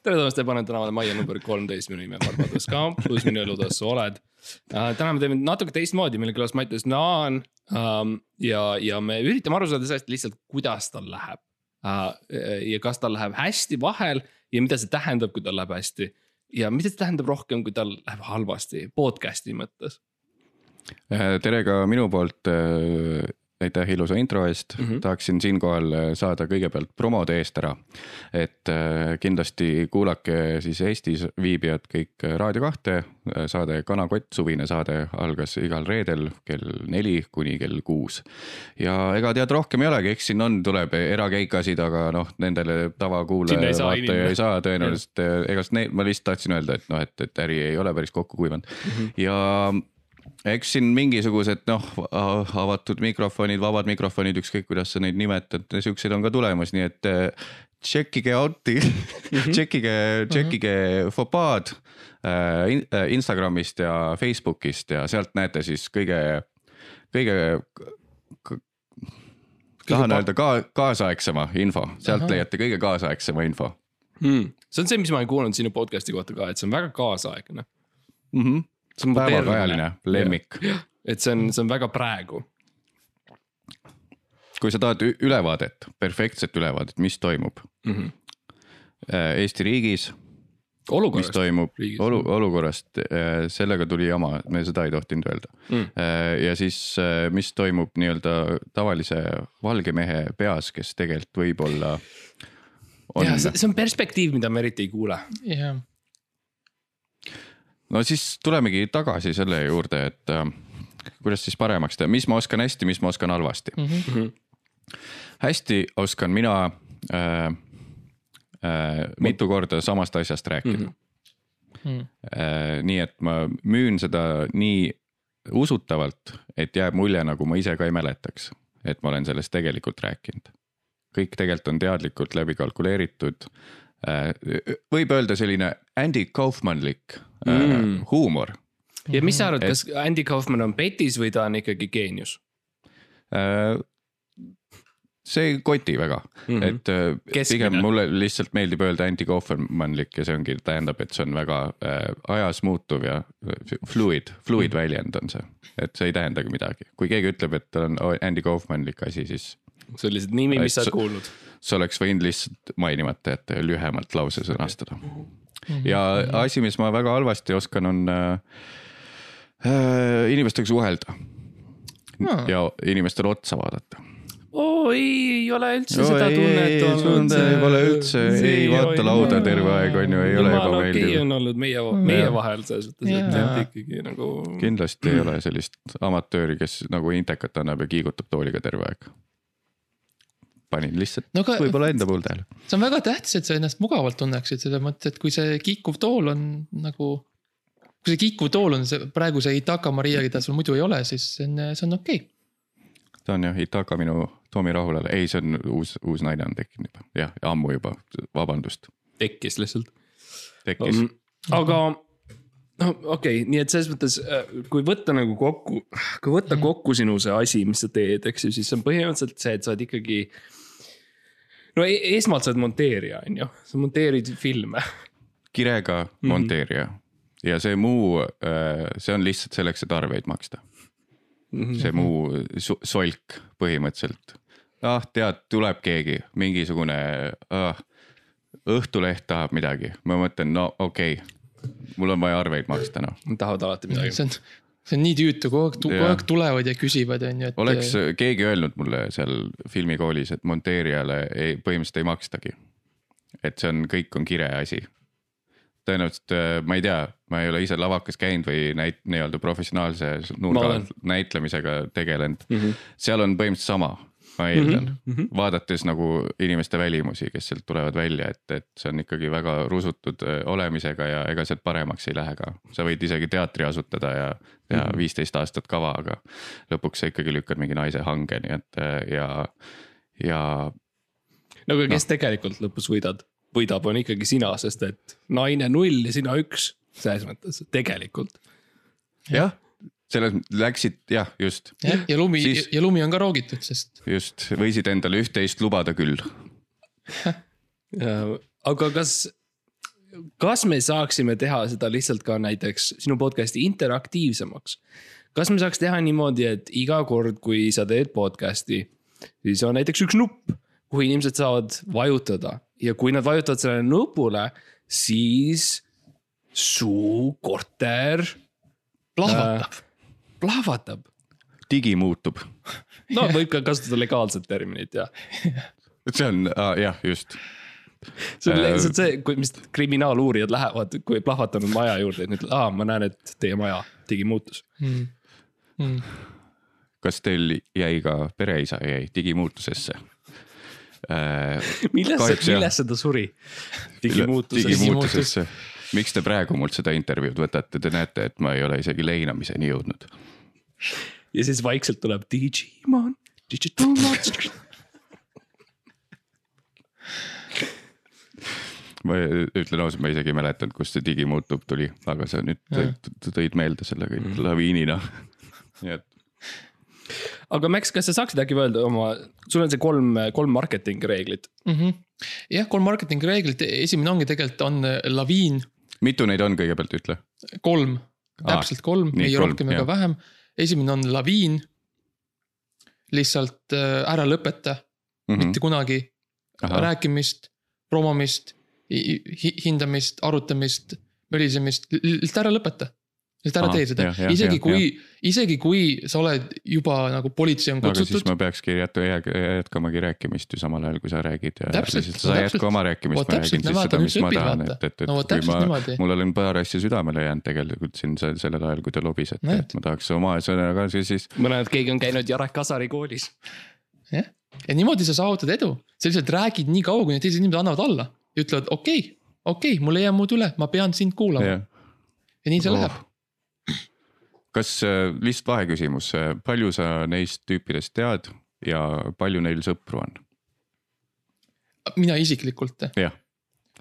tere tulemast Ebanen tänavale majja number kolmteist, minu nimi on Mart Mattias Kampus, minu elutoas sa oled uh,. täna me teeme natuke teistmoodi, meil külas Mattias Naan um, ja, ja me üritame aru saada sellest lihtsalt, kuidas tal läheb uh,. ja kas tal läheb hästi vahel ja mida see tähendab, kui tal läheb hästi. ja mida see tähendab rohkem, kui tal läheb halvasti podcast'i mõttes äh, tere ka minu poolt aitäh ilusa intro eest mm, -hmm. tahaksin siinkohal äh, saada kõigepealt promode eest ära. et äh, kindlasti kuulake siis Eestis viibijad kõik äh, Raadio kahte, saade Kanakott, suvine saade algas igal reedel kell neli kuni kell kuus. ja ega tead, rohkem ei olegi, eks siin on, tuleb erakeikasid, aga noh, nendele tavakuulaja, vaataja ei saa tõenäoliselt, ega ma lihtsalt tahtsin öelda, et noh, et, et äri ei ole päris kokku kuivanud mm -hmm. ja eks siin mingisugused noh, avatud mikrofonid, vabad mikrofonid, ükskõik kuidas sa neid nimetad, siukseid on ka tulemas, nii et tšekkige äh, out'i mhm. tšekkige, tšekkige Fopaad äh, äh, Instagramist ja Facebookist ja sealt näete siis kõige, kõige tahan öelda ka kaasaegsema info, sealt Aha. leiate kõige kaasaegsema info hmm.. see on see, mis ma olen kuulnud sinu podcast'i kohta ka, et see on väga kaasaegne mm. -hmm see on päevakajaline lemmik. et see on, see on väga praegu. kui sa tahad ülevaadet, perfektset ülevaadet, mis toimub mm -hmm. Eesti riigis. mis toimub olu, olukorrast, äh, sellega tuli jama, me seda ei tohtinud öelda mm.. Äh, ja siis, mis toimub nii-öelda tavalise valge mehe peas, kes tegelikult võib-olla on.... ja see on perspektiiv, mida me eriti ei kuule. jah no siis tulemegi tagasi selle juurde, et äh, kuidas siis paremaks teha, mis ma oskan hästi, mis ma oskan halvasti mm. -hmm. hästi oskan mina äh, äh, mitu korda samast asjast rääkida mm. -hmm. Äh, nii et ma müün seda nii usutavalt, et jääb mulje, nagu ma ise ka ei mäletaks, et ma olen sellest tegelikult rääkinud. kõik tegelikult on teadlikult läbi kalkuleeritud võib öelda selline Andy Kaufmanlik äh, mm. huumor. ja mis sa arvad, kas Andy Kaufman on petis või ta on ikkagi geenius? Äh, see ei koti väga mm, -hmm. et Keskmine. pigem mulle lihtsalt meeldib öelda anti-Kaufmanlik ja see ongi, tähendab, et see on väga äh, ajas muutuv ja fluid, fluid mm -hmm. väljend on see. et see ei tähendagi midagi, kui keegi ütleb, et ta on Andy Kaufmanlik asi, siis. See on lihtsalt nimi, mis sa oled kuulnud sa oleks võinud lihtsalt mainimata jätta ja lühemalt lause sõnastada. ja asi, mis ma väga halvasti oskan, on äh, äh inimestega suhelda no.. ja inimestele otsa vaadata oo ei, ei ole üldse no, seda tunnet olnud. Pole üldse, ei vaata lauda terve aeg on ju, ei ole ebameeldiv. okei on olnud meie, meie vahel selles suhtes, et ikkagi nagu. kindlasti ei ole sellist amatööri, kes nagu intekat annab ja kiigutab tooliga terve aeg panin lihtsalt no aga võib-olla enda puhul tähele. see on väga tähtis, et sa ennast mugavalt tunneksid, selles mõttes, et kui see kikkuv tool on nagu. kui see kikkuv tool on see praegu see Itaka Maria, keda sul muidu ei ole, siis see on, see on okei okay.. ta on jah Itaka minu Toomi Rahulale, ei, see on uus, uus naine on tekkinud juba, jah, ammu juba, vabandust, tekkis lihtsalt. tekkis Um, aga no okei okay,, nii et selles mõttes, kui võtta nagu kokku, kui võtta Mhm. kokku sinu see asi, mis sa teed, eks ju, siis see on põhimõtteliselt see, et sa oled ikkagi. no e esmalt sa oled monteerija, on ju, sa monteerid filme. kirega Mhm. monteerija ja see muu, see on lihtsalt selleks, et arveid maksta, Mhm. see muu solk põhimõtteliselt. ah, tead, tuleb keegi, mingisugune ah, Õhtuleht tahab midagi, ma mõtlen, no okei okay,, mul on vaja arveid maksta, noh. tahavad alati midagi. see on, see on nii tüütu, kogu aeg, kogu aeg tulevad ja küsivad, on ju, et. oleks keegi öelnud mulle seal filmikoolis, et monteerijale ei, põhimõtteliselt ei makstagi. et see on, kõik on kire asi. tõenäoliselt äh, ma ei tea, ma ei ole ise lavakas käinud või näit-, nii-öelda professionaalse nurga alt näitlemisega tegelenud mm. -hmm. seal on põhimõtteliselt sama, ma eeldan mm. -hmm. vaadates nagu inimeste välimusi, kes sealt tulevad välja, et, et see on ikkagi väga rusutud öö, olemisega ja ega sealt paremaks ei lähe ka. sa võid isegi teatri asutada ja teha Mhm. viisteist mm -hmm. aastat kava, aga lõpuks sa ikkagi lükkad mingi naise hange, nii et öö, ja, ja no aga kes no. tegelikult lõpus võidad, võidab, on ikkagi sina, sest et naine null ja sina üks, selles mõttes tegelikult. jah, selles mõttes läksid jah, just, ja lumi siis..., ja lumi on ka roogitud, sest just võisid endale üht-teist lubada küll. aga kas, kas me saaksime teha seda lihtsalt ka näiteks sinu podcast'i interaktiivsemaks? kas me saaks teha niimoodi, et iga kord, kui sa teed podcast'i, siis on näiteks üks nupp, kuhu inimesed saavad vajutada ja kui nad vajutavad sellele nupule, siis su korter plahvatab äh.. plahvatab. digi muutub, no võib ka kasutada legaalset terminit ja see on ah, jah, just see on Äh, lihtsalt see, kui, mis kriminaaluurijad lähevad, kui plahvatanud maja juurde, et nüüd, aa, ma näen, et teie maja tegi muutus. Mm. Mm. kas teil jäi ka pereisa jäi digimuutusesse äh,? milles Kahjuks,, jah. milles seda suri? digimuutuses. digimuutusesse. Miks te praegu mult seda intervjuud võtate, te näete, et ma ei ole isegi leinamiseni jõudnud. ja siis vaikselt tuleb Digimon, Digital Monster. ma ütlen ausalt, ma isegi ei mäletanud, kust see digimuutub tuli, aga sa nüüd tõid- tõid meelde selle kõik Mhm. laviinina. nii et aga Max, kas sa saaksid äkki öelda oma, sul on see kolm, kolm marketingi reeglit. Mm -hmm. jah, kolm marketingi reeglit, esimene ongi tegelikult on äh, laviin, mitu neid on kõigepealt, ütle. kolm, täpselt kolm, ei kolm, rohkem ega vähem. esimene on laviin. lihtsalt äh, ära lõpeta mm, -hmm. mitte kunagi rääkimist, promomist, hindamist, arutamist, mölisemist, lihtsalt ära lõpeta. Lihtsalt ära tee seda isegi jah, kui, isegi kui sa oled juba nagu politsei on aga siis kutsutud. ma peakski jät- jät- jätkamagi rääkimist ju samal ajal, kui sa räägid ja Täpselt, sa täpselt. jätka oma rääkimist, Vot ma räägin siis no seda, mis ma tahan, et, et, et No kui ma mul on paar asja südamele jäänud tegelikult siin se- sellel ajal, kui te lobisete, Näed. et ma tahaks oma sõnaga siis, siis ma näen, et keegi on käinud Jarek Kasari koolis. jah, ja niimoodi sa saavutad edu, sa lihtsalt räägid nii kaua, kuni teised inimesed annavad alla ja ütlevad okei okay,, okei okay,, mul ei jää muud üle, ma pean sind kuulama ja, ja nii see oh. läheb. Kas äh, lihtsalt vaheküsimus, palju sa neist tüüpidest tead ja palju neil sõpru on? mina isiklikult, jah,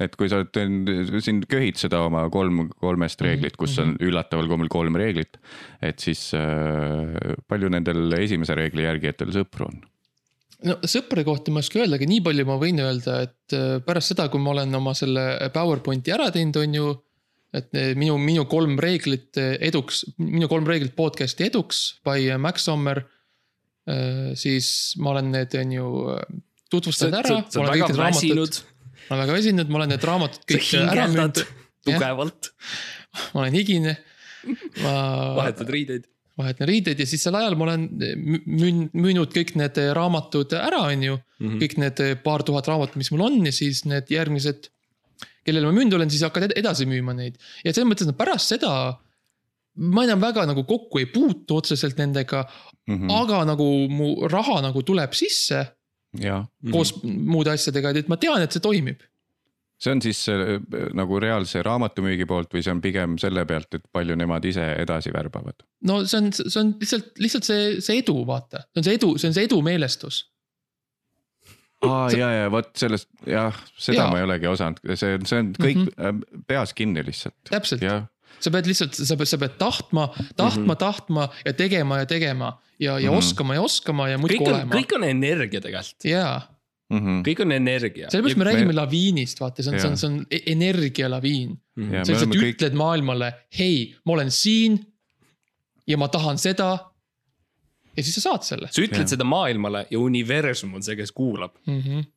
et kui sa oled siin köhid seda oma kolm, kolmest reeglit, kus on üllataval kombel kolm reeglit, et siis äh, palju nendel esimese reegli järgijatel sõpru on? no sõprade kohta ma ei oska öeldagi, nii palju ma võin öelda, et äh, pärast seda, kui ma olen oma selle PowerPointi ära teinud, on ju. Et eh, minu, minu kolm reeglit eh, eduks, minu kolm reeglit podcast'i eduks by Max Sommer. siis ma olen need, on ju tutvustanud ära. sa oled väga väsinud, ma olen väga väsinud, ma olen need raamatud kõik ära müünud. tugevalt, ma olen higine. ma vahetad riideid. vahetan riideid ja siis sel ajal ma olen mü- müün- müünud kõik need raamatud ära, on ju. Mhm. kõik need paar tuhat raamatut, mis mul on ja siis need järgmised, kellele ma müünud olen, siis hakkad ed- edasi müüma neid. ja selles mõttes, et pärast seda ma enam väga nagu kokku ei puutu otseselt nendega Mm mm., aga nagu mu raha nagu tuleb sisse ja koos muude asjadega, et ma tean, et see toimib. see on siis äh, nagu reaalse raamatumüügi poolt või see on pigem selle pealt, et palju nemad ise edasi värbavad? no see on, see on lihtsalt, lihtsalt see, see edu, vaata, see on see edu, see on see edu meelestus. Aa ja, ja vot sellest jah, seda Jaa. ma ei olegi osanud, see on, see on kõik mm -hmm. peas kinni lihtsalt. täpselt, sa pead lihtsalt, sa pead, sa pead tahtma, tahtma mm, -hmm. tahtma ja tegema ja tegema ja, ja mm. -hmm. oskama ja oskama ja muudkui olema. kõik on energia tegelikult, jaa, Mhm. kõik on energia. sellepärast me räägime laviinist, vaata, see on, see on, see on e- energialaviin. ja sa me lihtsalt oleme kõik, ütled maailmale, hei, ma olen siin ja ma tahan seda. Ja siis sa saad selle sa ütled Jah. seda maailmale ja universum on see, kes kuulab mm. -hmm.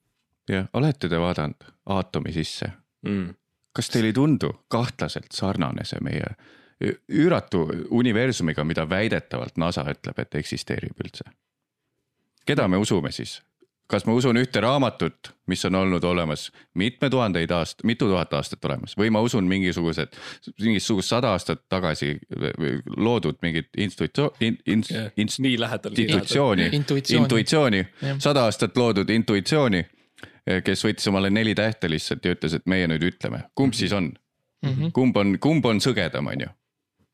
jah, olete te vaadanud aatomi sisse? mm.. kas teile ei tundu kahtlaselt sarnane see meie üüratu universumiga, mida väidetavalt NASA ütleb, et eksisteerib üldse? keda me usume siis? Kas ma usun ühte raamatut, mis on olnud olemas mitme tuhandeid aast-, mitu tuhat aastat olemas või ma usun mingisugused, mingisugust sada aastat tagasi loodud mingit institutsioon in,, in, Yeah. in, nii lähedal. intuitsiooni, sada aastat loodud intuitsiooni, kes võttis omale neli tähte lihtsalt ja ütles, et meie nüüd ütleme, kumb siis on? Mm -hmm. kumb on, kumb on sõgedam, on ju?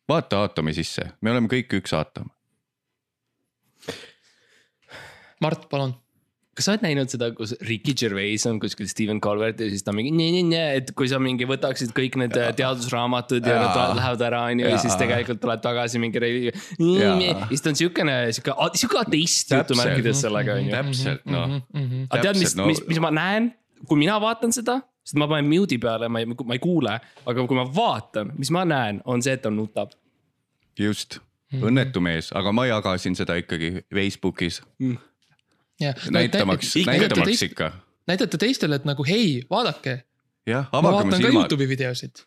vaata aatomi sisse, me oleme kõik üks aatom. Mart, palun. Kas sa oled näinud seda, kus Ricky Gervais on kuskil Steven Colbert ja siis ta mingi nii, nii, nii, et kui sa mingi võtaksid kõik need ja. teadusraamatud ja, ja nad lähevad ära, on ju, ja siis tegelikult tuleb tagasi mingi. Jaa. siis ta on siukene, siuke, siuke ateist jutumärkides sellega on ju. täpselt, noh. aga tead, mis Täpselt,, no- mis, mis ma näen, kui mina vaatan seda, sest ma panen mute'i peale, ma ei, ma ei kuule, aga kui ma vaatan, mis ma näen, on see, et ta nutab. just, õnnetu mees, aga ma jagasin seda ikkagi Facebookis, näitamaks, näitamaks ikka. näidata teistele, et nagu hei, vaadake, jah, ma avage oma vaatan ka silmad, Youtube'i videosid.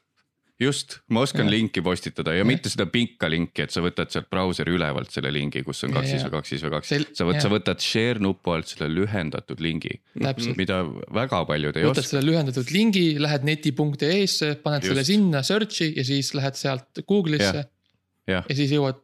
just, ma oskan Jah. linki postitada ja mitte seda pinka linki, et sa võtad sealt brauseri ülevalt selle lingi, kus on Ja, kaks ja. või kaks või kaks sa võt-, sa võtad share nupu alt selle lühendatud lingi, mida väga paljud ei võtad oska. selle lühendatud lingi, lähed neti.ee-sse, paned Just. selle sinna search'i ja siis lähed sealt Google'isse jah, ja siis jõuad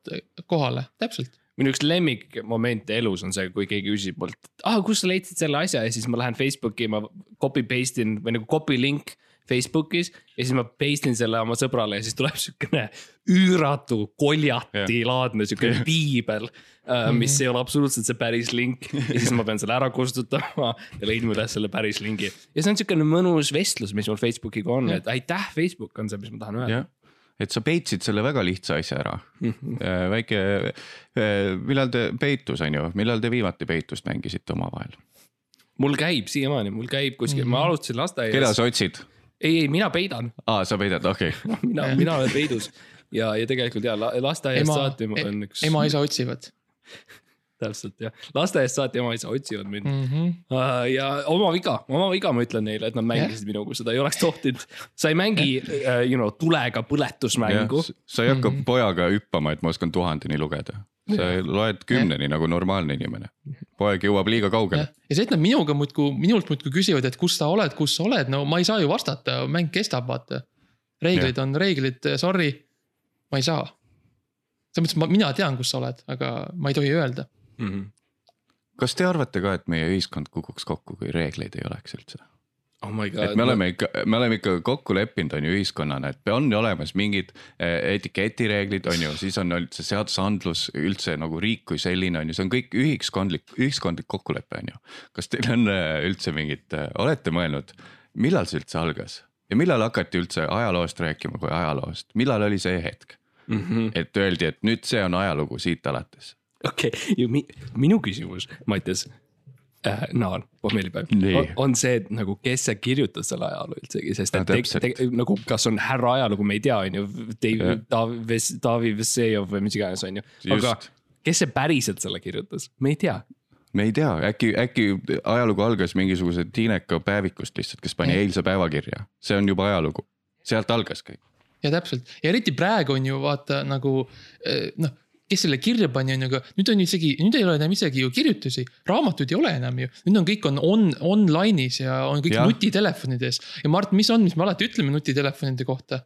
kohale, täpselt. Minu üks lemmikmomente elus on see, kui keegi küsib mult, et ah, kus sa leidsid selle asja ja siis ma lähen Facebooki, ma copy paste in või nagu copy link Facebookis ja siis ma paste in selle oma sõbrale ja siis tuleb siukene üüratu koljatilaadne siukene piibel. mis ei ole absoluutselt see päris link ja siis ma pean selle ära kustutama ja leidma üles selle päris lingi. ja see on siukene mõnus vestlus, mis mul Facebookiga on, et aitäh, Facebook on see, mis ma tahan öelda. Et sa peitsid selle väga lihtsa asja ära. väike, millal te peitus on ju, millal te viimati peitust mängisite omavahel? mul käib siiamaani, mul käib kuskil, ma alustasin lasteaias. keda sa otsid? ei, ei mina peidan, aa, sa peidad, okei okay. mina, mina olen peidus ja, ja tegelikult ja la- lasteaiast ema saati on, üks, ema-isa otsivad täpselt jah, lasteaiast saati ema-isa otsivad mind mm. -hmm. Uh, ja oma viga, oma viga ma ütlen neile, et nad mängisid minuga, seda ei oleks tohtinud. sa ei mängi uh,, you know, tulega põletusmängu. sa ei hakka pojaga hüppama, et ma oskan tuhandeni lugeda. sa loed kümneni nagu normaalne inimene. poeg jõuab liiga kaugele. ja see, et nad minuga muudkui, minult muudkui küsivad, et kus sa oled, kus sa oled, no ma ei saa ju vastata, mäng kestab, vaata. reeglid on reeglid, sorry, ma ei saa. selles mõttes, ma, mina tean, kus sa oled, aga ma ei tohi öelda. Mm -hmm. kas te arvate ka, et meie ühiskond kukuks kokku, kui reegleid ei oleks üldse? oh my et god. me oleme ikka, me oleme ikka kokku leppinud, on ju ühiskonnana, et on olemas mingid eh, etiketireeglid, on ju, siis on üldse seadusandlus üldse nagu riik kui selline on ju, see on kõik ühiskondlik, ühiskondlik kokkulepe on ju. kas teil on eh, üldse mingit, olete mõelnud, millal see üldse algas ja millal hakati üldse ajaloost rääkima kui ajaloost, millal oli see hetk, mm -hmm. et öeldi, et nüüd see on ajalugu siit alates okei okay., ja mi, minu küsimus, Mattias äh,. Naan, pohmellipäev Nii. on, on see, et nagu, kes see kirjutas selle ajaloo üldsegi, sest No et te, täpselt. te, nagu, kas on härra ajalugu, me ei tea, on ju. Taavi, Taavi Vessejov või mis iganes, on ju. aga kes see päriselt selle kirjutas, me ei tea. me ei tea, äkki, äkki ajalugu algas mingisuguse Tiineka päevikust lihtsalt, kes pani eilse päeva kirja, see on juba ajalugu, sealt algas kõik. ja täpselt ja eriti praegu on ju vaata nagu eh, noh kes selle kirja pani, on ju, aga nüüd on isegi, nüüd ei ole enam isegi ju kirjutusi, raamatuid ei ole enam ju. nüüd on kõik on on online'is ja on kõik ja. nutitelefonides ja Mart, mis on, mis me alati ütleme nutitelefonide kohta?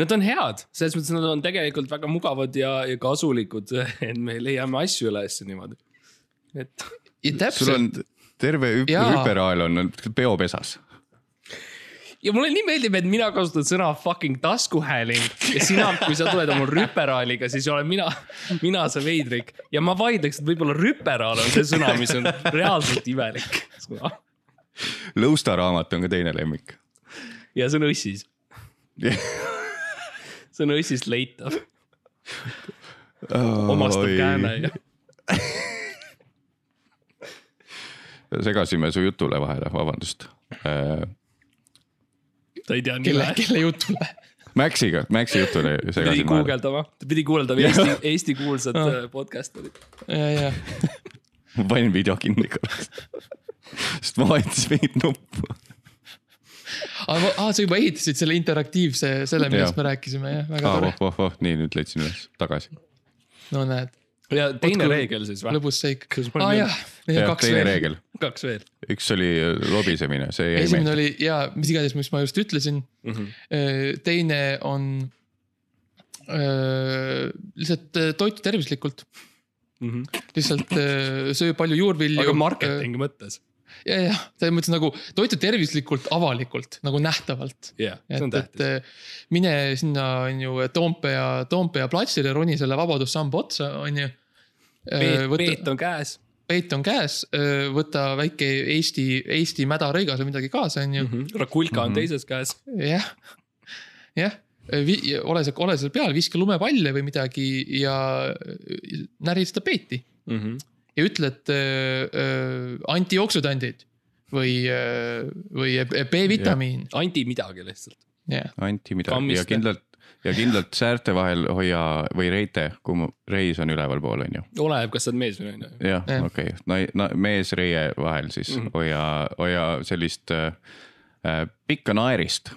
Nad on head, selles mõttes nad on tegelikult väga mugavad ja, ja kasulikud, et me leiame asju üles niimoodi. et sul on terve hüperaal on peopesas. Ja mulle nii meeldib, et mina kasutan sõna fucking taskuhääling. Ja sina, kui sa tuled oma rüperaaliga, siis olen mina, mina see veidrik. Ja ma vaidleks, et võib-olla rüperaal on see sõna, mis on reaalselt imelik. Sõna Lõusta raamat on ka teine lemmik. ja see on õssis, see on õssist leitav, omastav kääne ja segasime su jutule vahele, vabandust. Ta ei tea kelle nime,. kelle jutule? Maxiga, Maxi jutule pidi segasin vahele. guugeldama, ta pidi guugeldama Eesti, Eesti kuulsat äh, podcast'erit. ja, ja, ma panin video kinni korraks. sest ma vajutasin mingit nuppu. aga ah, sa juba ehitasid selle interaktiivse, selle, millest me rääkisime, jah, väga ah, tore oh, oh, oh, nii nüüd leidsin üles, tagasi. no näed, ja teine kui- reegel siis või? lõbus seik. Aa ah, jah, on kaks teine veel. reegel, kaks veel üks oli lobisemine, see jäi esimene meelde. oli ja mis iganes, mis ma just ütlesin. mm. -hmm. teine on öö, lihtsalt öö, toitu tervislikult, Mm -hmm. lihtsalt öö, söö palju juurvilju. aga marketingi mõttes, ja, jah, selles mõttes nagu toitu tervislikult avalikult nagu nähtavalt. jah, see on tähtis. öö, mine sinna on ju Toompea, Toompea platsile, roni selle vabadussamba otsa, on ju. peet, peet on käes peet on käes, võta väike Eesti, Eesti mädarõigas või midagi kaasa, on ju. mm. -hmm. Rakulka on Mhm. teises käes. jah, jah, ole seal, ole seal peal, viska lumepalle või midagi ja näri seda peeti Mm -hmm. Ja ütle, et äh, äh, antijooksutandid või äh,, või B-vitamiin, anti midagi lihtsalt. jah. anti midagi Kammiste. ja kindlalt ja kindlalt säärte vahel hoia või reite, kui reis on ülevalpool, on ju. oleneb, kas sa oled mees või naine. jah Jah., okei okay., no mees-reie vahel siis mm. -hmm. hoia, hoia sellist äh, äh, pikka naerist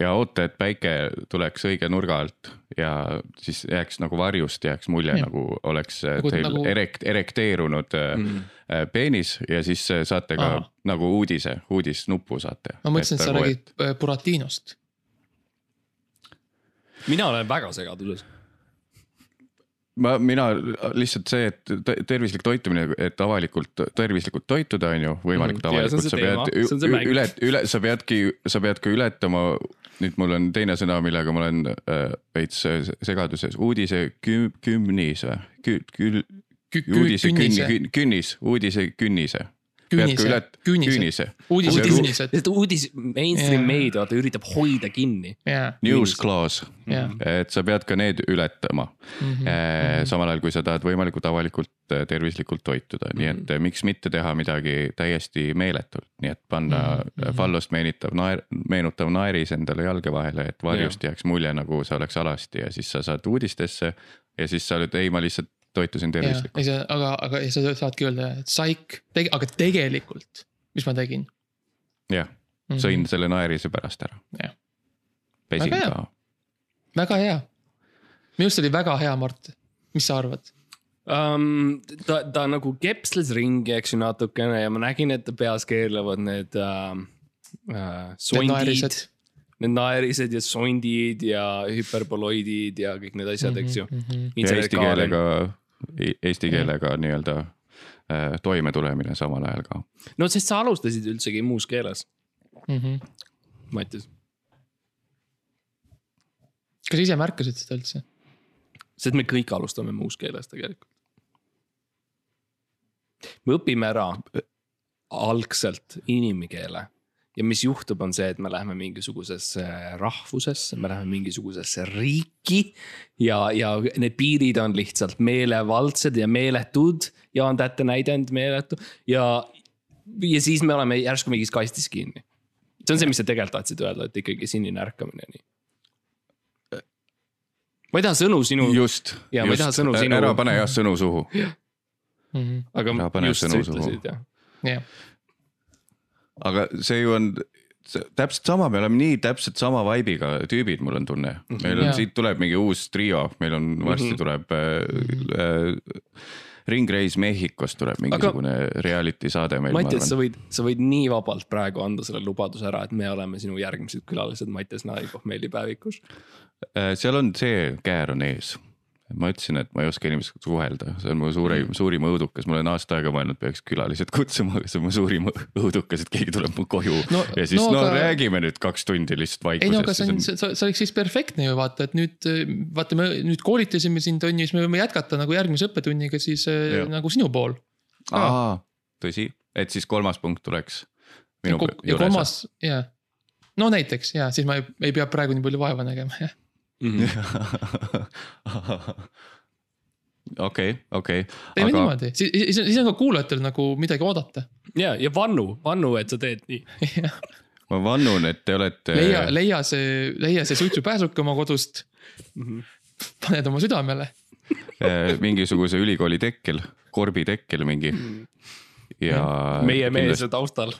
ja oota, et päike tuleks õige nurga alt ja siis jääks nagu varjust jääks mulje Jah. nagu oleks äh, Nagu- teil nagu- nagu... erekt-, erekteerunud mm Mhm. -hmm. peenis ja siis äh, saate ka. Aha. nagu uudise, uudisnuppu saate. ma mõtlesin, et sa räägid äh, Buratinost. mina olen väga segaduses. ma, mina lihtsalt see, et te- tervislik toitumine, et avalikult tervislikult toituda, on ju, võimalikult on avalikult, sa teema, pead üle, üle, sa peadki, sa pead ka ületama. nüüd mul on teine sõna, millega ma olen äh, veits segaduses, uudise kü-, kümnis või, kü-, kül-, uudise künni, künnis, uudise künnise. küünise, küünise, küünise, uudisekünnised, sest uudis, mainstream Jaa. meedia vaata üritab hoida kinni. jaa, news clause, jaa. et sa pead ka need ületama. Mhm. Eh, samal ajal, kui sa tahad võimalikult avalikult eh, tervislikult toituda, nii et eh, miks mitte teha midagi täiesti meeletult, nii et panna Mhm. fallost meenitav naer, meenutav naeris endale jalge vahele, et varjust jääks mulje, nagu see oleks alasti. Ja siis sa saad uudistesse. ja siis sa oled, ei, ma lihtsalt toitusin tervislikult. aga, aga ja sa saadki öelda, et saik, aga tegelikult, mis ma tegin? jah, sõin selle naerise pärast ära Mhm. Pesin Väga hea. ka. väga hea. minu arust oli väga hea, Mart. mis sa arvad? um,. ta, ta nagu kepsles ringi, eks ju natukene ja ma nägin, et ta peas keerlevad need uh, uh, sondid naerised., need naerised ja sondid ja hüperboloidid ja kõik need asjad, eks ju. Mhm. ja eesti keelega, eesti keelega nii-öelda eh, toimetulemine samal ajal ka. no sest sa alustasid üldsegi muus keeles, Mhm. Mattias. kas sa ise märkasid seda üldse? sest me kõik alustame muus keeles tegelikult. me õpime ära algselt inimkeele ja mis juhtub, on see, et me läheme mingisugusesse rahvusesse, me läheme mingisugusesse riiki ja, ja need piirid on lihtsalt meelevaldsed ja meeletud. Jaan Tätte näidend meeletu ja, ja siis me oleme järsku mingis kastis kinni. see on see, mis sa tegelikult tahtsid öelda, et ikkagi sinine ärkamine, nii. ma ei taha sõnu sinu, just, Ja ma ei taha sõnu sinu- ära pane jah sõnu suhu. aga Ära pane just sa sõnu suhu. ütlesid jah. jah, aga see ju on see, täpselt sama, me oleme nii täpselt sama vibe'iga tüübid, mul on tunne. meil on siit tuleb mingi uus trio, meil on varsti Mhm. tuleb äh, äh, ringreis Mehhikost tuleb mingisugune aga... reality saade meil. Mattias, sa võid, sa võid nii vabalt praegu anda selle lubaduse ära, et me oleme sinu järgmised külalised Mattias Naari pohmeelipäevikus. Äh, seal on see käär on ees, ma ütlesin, et ma ei oska inimestega suhelda, see on mu suurim, suurim õudukas, ma olen aasta aega mõelnud, peaks külalised kutsuma, see on mu suurim õudukas, et keegi tuleb mu koju no, ja siis no, no aga... räägime nüüd kaks tundi lihtsalt vaikusest. ei no aga see on, see, see oleks siis perfektne ju vaata, et nüüd vaata, me nüüd koolitasime sind on ju, siis me võime jätkata nagu järgmise õppetunniga siis ja. nagu sinu pool. aa, tõsi, et siis kolmas punkt tuleks. ja, ja kolmas, jah. no näiteks ja siis ma ei, ei pea praegu nii palju vaeva nägema, jah Mhm. okei, okei. teeme aga... niimoodi, siis, siis, siis on ka kuulajatel nagu midagi oodata. ja, ja vannu, vannu, et sa teed nii ma vannun, et te olete. leia, leia see, leia see suitsupääsuke oma kodust mm. -hmm. paned oma südamele äh, mingisuguse ülikooli tekkel, korbi tekkel mingi mm. ja. meie mees taustal.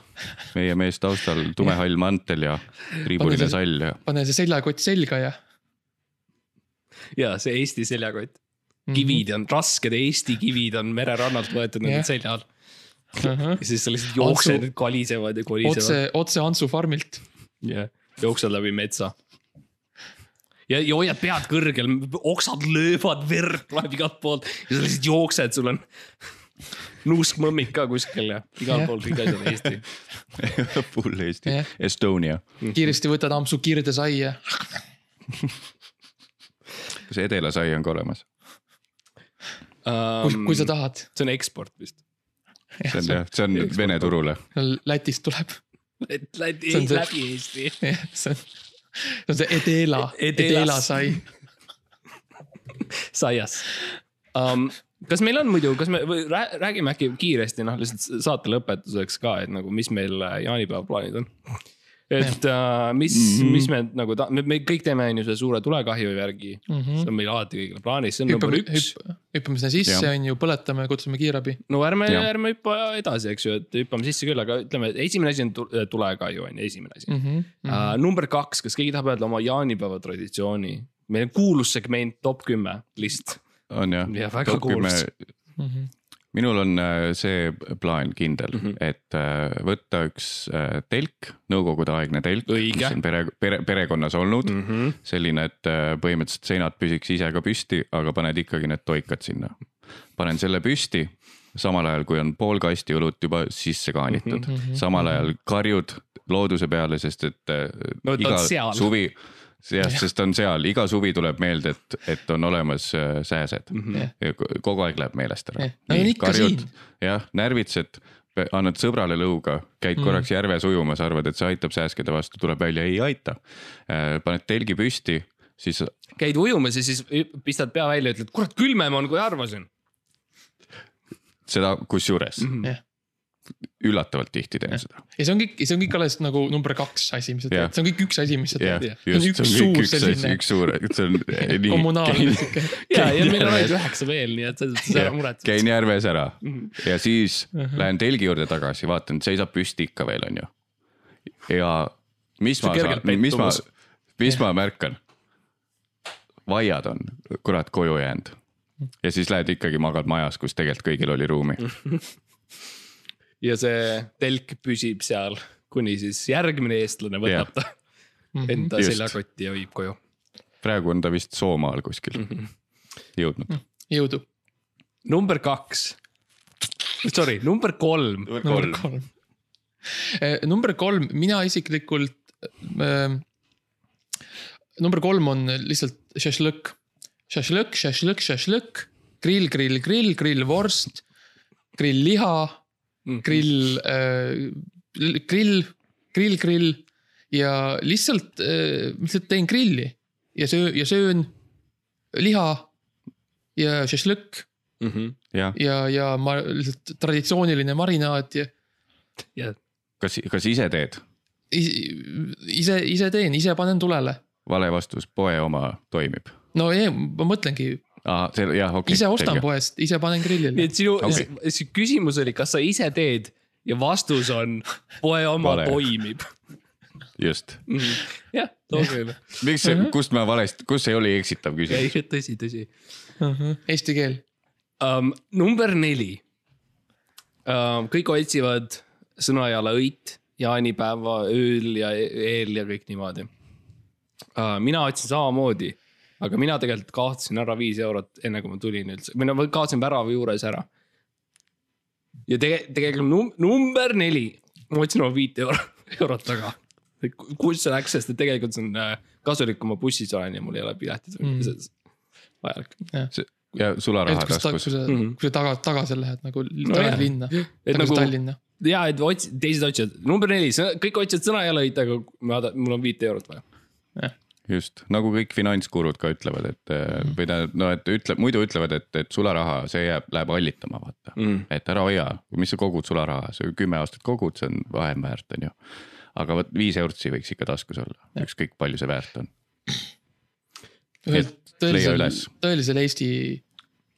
meie mees taustal, tumehall mantel ja triibuline sall ja. pane see seljakott selga ja ja see Eesti seljakott. Mhm. kivid on, rasked Eesti kivid on mererannalt võetud yeah. nende selja all uh. -huh. ja siis sa lihtsalt jooksed Antsu..., kolisevad ja kolisevad. otse, otse Antsu farmilt. jah yeah., jooksed läbi metsa. ja, ja hoiad pead kõrgel, oksad löövad, verd tuleb igalt poolt ja sa lihtsalt jooksed, sul on nuuskmõmmid ka kuskil ja igal yeah. pool kõik asjad Eesti Full Eesti yeah., Estonia. kiiresti võtad ampsu kirdesaia kas edelasai on ka olemas um,? kui, kui sa tahad. see on eksport vist. see on jah, see on eksport. Vene turule. Lätist tuleb. Läti, läbi Eesti. see on, see on see Edela, Edela sai. saias um,. kas meil on muidu, kas me või räägime äkki kiiresti noh, lihtsalt saate lõpetuseks ka, et nagu, mis meil jaanipäeva plaanid on et uh, mis mm, -hmm. mis me nagu ta-, me, me kõik teeme on ju selle suure tulekahju järgi mm. -hmm. see on meil alati kõigil plaanis, see on number üks. hüppame sinna sisse, on ju, põletame, kutsume kiirabi. no ärme, ärme hüppa edasi, eks ju, et hüppame sisse küll, aga ütleme, et esimene asi on tulekahju on ju, esimene asi mm. -hmm. Uh, number kaks, kas keegi tahab öelda oma jaanipäeva traditsiooni? meil on kuulus segment top kümme list. on jah? ja väga kuulus. Minul on äh, see plaan kindel mm, -hmm. et äh, võtta üks äh, telk, nõukogudeaegne telk, mis on pere, pere, perekonnas olnud mm. -hmm. selline, et põhimõtteliselt seinad püsiks ise ka püsti, aga paned ikkagi need toikad sinna. panen selle püsti, samal ajal kui on pool kasti õlut juba sisse kaanitud mm, -hmm. samal ajal karjud looduse peale, sest et no, iga suvi jah, sest on seal, iga suvi tuleb meelde, et, et on olemas äh, sääsed mm. -hmm. kogu aeg läheb meelest ära. no on ikka karjud, siin. jah, närvitsed, annad sõbrale lõuga, käid mm. korraks järves ujumas, arvad, et see aitab sääskede vastu, tuleb välja, ei aita. Äh, paned telgi püsti, siis. käid ujumas ja siis pistad pea välja, ütled, kurat, külmem on, kui arvasin. seda kusjuures mm. -hmm üllatavalt tihti teen ja. seda. ja see on kõik, see on kõik alles nagu number kaks asi, mis sa teed, see on kõik üks asi, mis sa teed. see on üks suur selline. üks suur, see on nii. kommunaalne sihuke. ja, ja meil on ainult üheksa veel, nii et selles mõttes ära muretse. käin järves ära mhm. ja siis -huh. lähen telgi juurde tagasi, vaatan, seisab püsti ikka veel, on ju. ja mis ma saan, mis ma, mis ma märkan? vaiad on kurat koju jäänud ja siis lähed ikkagi magad majas, kus tegelikult kõigil oli ruumi ja see telk püsib seal, kuni siis järgmine eestlane võtab ta mhm. enda Just. seljakotti ja viib koju. praegu on ta vist Soomaal kuskil mm -hmm. jõudnud. Mhm. jõudu. number kaks, sorry, number kolm. number kolm, eh, number kolm, mina isiklikult äh,. number kolm on lihtsalt šašlõkk, šašlõkk, šašlõkk, šašlõkk, grill, grill, grill, grillvorst, grillliha. Grill äh,, grill, grill, grill ja lihtsalt äh,, lihtsalt teen grilli ja söö- ja söön liha ja šašlõkk mm. -hmm. ja, ja, ja ma lihtsalt traditsiooniline marinaad ja. ja. kas, kas ise teed? ise, ise teen, ise panen tulele. vale vastus, poe oma toimib. no ei, ma mõtlengi aa, see jah, okei okay,. ise ostan selge. poest, ise panen grillile. nii et sinu okay., küsimus oli, kas sa ise teed ja vastus on poe oma Vale. toimib. just -hmm.. jah, küll. miks see -huh. kust ma valesti, kus see oli eksitav küsimus? tõsi, tõsi uh. -huh. Eesti keel um,. number neli um,. kõik otsivad Sõnajala õit jaanipäeva ööl ja eel ja kõik niimoodi uh,. mina otsin samamoodi aga mina tegelikult kaotasin ära viis eurot enne kui ma tulin üldse või no kaotasin värava juures ära. ja tege- tegelikult num- number neli, ma võtsin oma viit euro, eurot taga. kus see läks, sest et tegelikult see on äh, kasulik, kui ma bussis olen ja mul ei ole piletit Mm. mm. vajalik. ja sularaha kus ta, kui taskus. sa mm. -hmm. kui sa taga, tagasi lähed nagu No tagasi linna, et tagasi nagu Tallinna. ja et ots-, teised otsivad, number neli, kõik otsivad sõna ja lõid, aga ma, mul on viit eurot vaja. Just nagu kõik finantsgurud ka ütlevad, et mm. või tähendab, no et ütleb, muidu ütlevad, et, et sularaha, see jääb, läheb hallitama, vaata Mm. et ära hoia, mis sa kogud sularaha, sa kümme aastat kogud, see on vahem väärt, on ju. aga vot viis eurtsi võiks ikka taskus olla, ükskõik palju see väärt on. tõelisel tõelisel Eesti,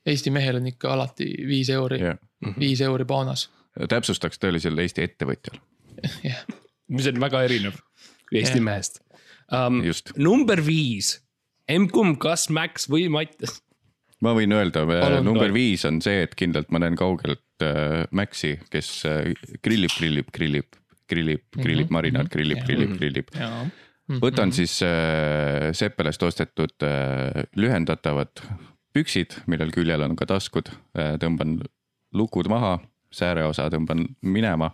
Eesti mehel on ikka alati viis euri, jah, viis euri paanas. täpsustaks tõelisel Eesti ettevõtjal, jah, mis on väga erinev Eesti Jah. mehest um,. number viis, emb-kumb, kas Max või Mattias? ma võin öelda, Palun, number viis on see, et kindlalt ma näen kaugelt äh, Maxi, kes äh, grillib, grillib, grillib, grillib, grillib Mhm, marinaat, mhm, grillib, grillib, Mhm. grillib. jaa. võtan siis äh, Seppelest ostetud äh, lühendatavad püksid, millel küljel on ka taskud äh,, tõmban lukud maha, sääreosa tõmban minema.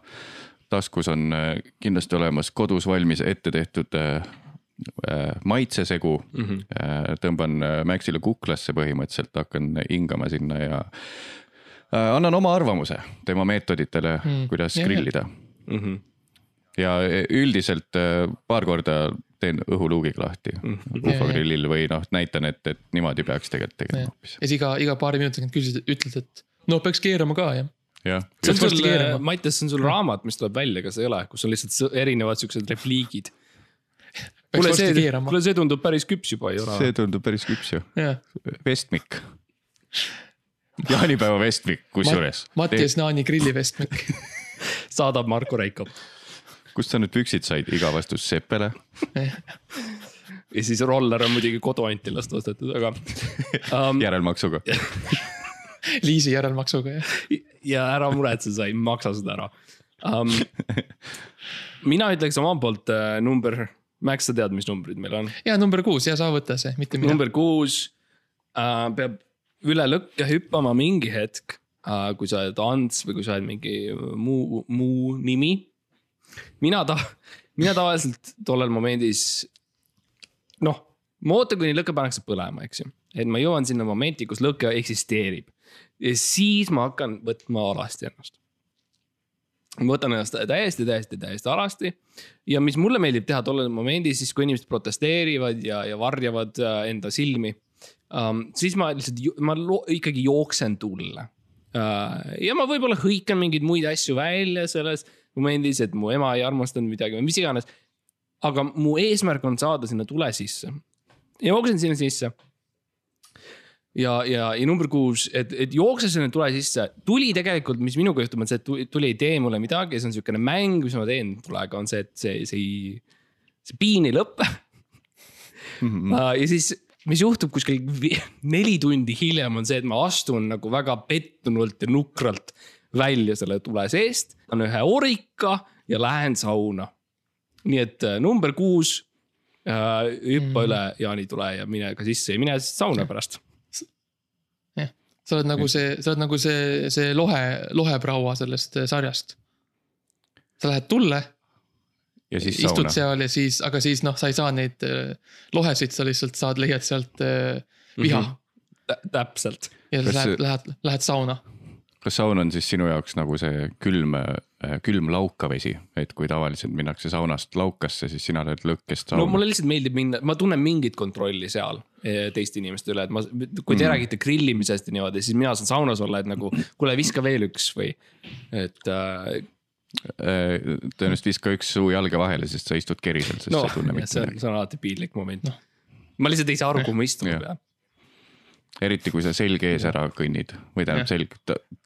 taskus on äh, kindlasti olemas kodus valmis ette tehtud äh, äh, maitsesegu Mm -hmm. Äh, tõmban äh, Maxile kuklasse põhimõtteliselt, hakkan hingama sinna ja äh, annan oma arvamuse tema meetoditele Mm, mm,, kuidas jah, grillida. Mm -hmm. ja üldiselt äh, paar korda teen õhuluugiga lahti Mhm. ufogrillil või noh, näitan, et, et niimoodi peaks tegelikult tegema hoopis. ja siis iga, iga paari minuti tagant küsid, ütled, et no peaks keerama ka jah. jah, see on sul Mattias, see on sul raamat, mis tuleb välja, kas ei ole, kus on lihtsalt erinevad siuksed repliigid. kuule, see, kuule, see tundub päris küps juba ole see. tundub päris küps ju, jah. vestmik. jaanipäeva vestmik kusjuures. Mattias Naani grillivestmik. saadab Marko Reikop kust sa need püksid said, iga vastus Seppele. ja siis roller on muidugi koduantilast ostetud, aga um,. järelmaksuga. liisi järelmaksuga jah. ja ära muretse, sa ei maksa seda ära um,. mina ütleks omalt poolt uh, number, Max, sa tead, mis numbrid meil on? ja number kuus ja sa võta see, mitte mina. number kuus uh, peab üle lõkke hüppama mingi hetk uh,, kui sa oled Ants või kui sa oled mingi muu, muu nimi. mina ta-, mina tavaliselt tollel momendis, noh, ma ootan, kuni lõke pannakse põlema, eks ju. et ma jõuan sinna momenti, kus lõke eksisteerib ja siis ma hakkan võtma alasti ennast. Ma võtan ennast täiesti, täiesti, täiesti alasti ja mis mulle meeldib teha tollel momendil, siis kui inimesed protesteerivad ja, ja varjavad äh, enda silmi um,. siis ma lihtsalt, ma ikkagi jooksen tulle uh,. ja ma võib-olla hõikan mingeid muid asju välja selles momendis, et mu ema ei armastanud midagi või mis iganes. aga mu eesmärk on saada sinna tule sisse jooksen sinna sisse ja, ja, ja number kuus, et, et jookse sinna tule sisse, tuli tegelikult, mis minuga juhtub, on see, et tuli, ei tee mulle midagi, see on niisugune mäng, mis ma teen tulega, on see, et see, see ei, see piin ei lõpe. ja siis, mis juhtub kuskil neli tundi hiljem, on see, et ma astun nagu väga pettunult ja nukralt välja selle tule seest, annan ühe orika ja lähen sauna. nii et äh, number kuus äh,, hüppa mm. üle jaanitule ja mine ka sisse ja mine sauna pärast. Sa oled nagu see, sa oled nagu see, see lohe, lohepraua sellest eh, sarjast. sa lähed tulle, ja siis istud sauna. seal ja siis, aga siis noh, sa ei saa neid eh, lohesid, sa lihtsalt saad, leiad sealt eh, viha mm Mhm. täpselt. -hmm. ja lähed lähed, lähed sauna. kas saun on siis sinu jaoks nagu see külm, külm laukavesi, et kui tavaliselt minnakse saunast laukasse, siis sina lööd lõkkest no sauna mulle lihtsalt meeldib minna, ma tunnen mingit kontrolli seal eh, teiste inimeste üle, et ma, kui te mm. räägite grillimisest ja niimoodi, siis mina saan saunas olla, et nagu kuule, viska veel üks või. et äh, Äh, tõenäoliselt viska üks suu jalge vahele, sest sa istud kerisel, sest no sa ei tunne mitte see on, midagi. see on alati piinlik moment. ma lihtsalt ei saa aru, kuhu ma istuma pean. Eriti kui sa selg ees ära kõnnid või tähendab selg,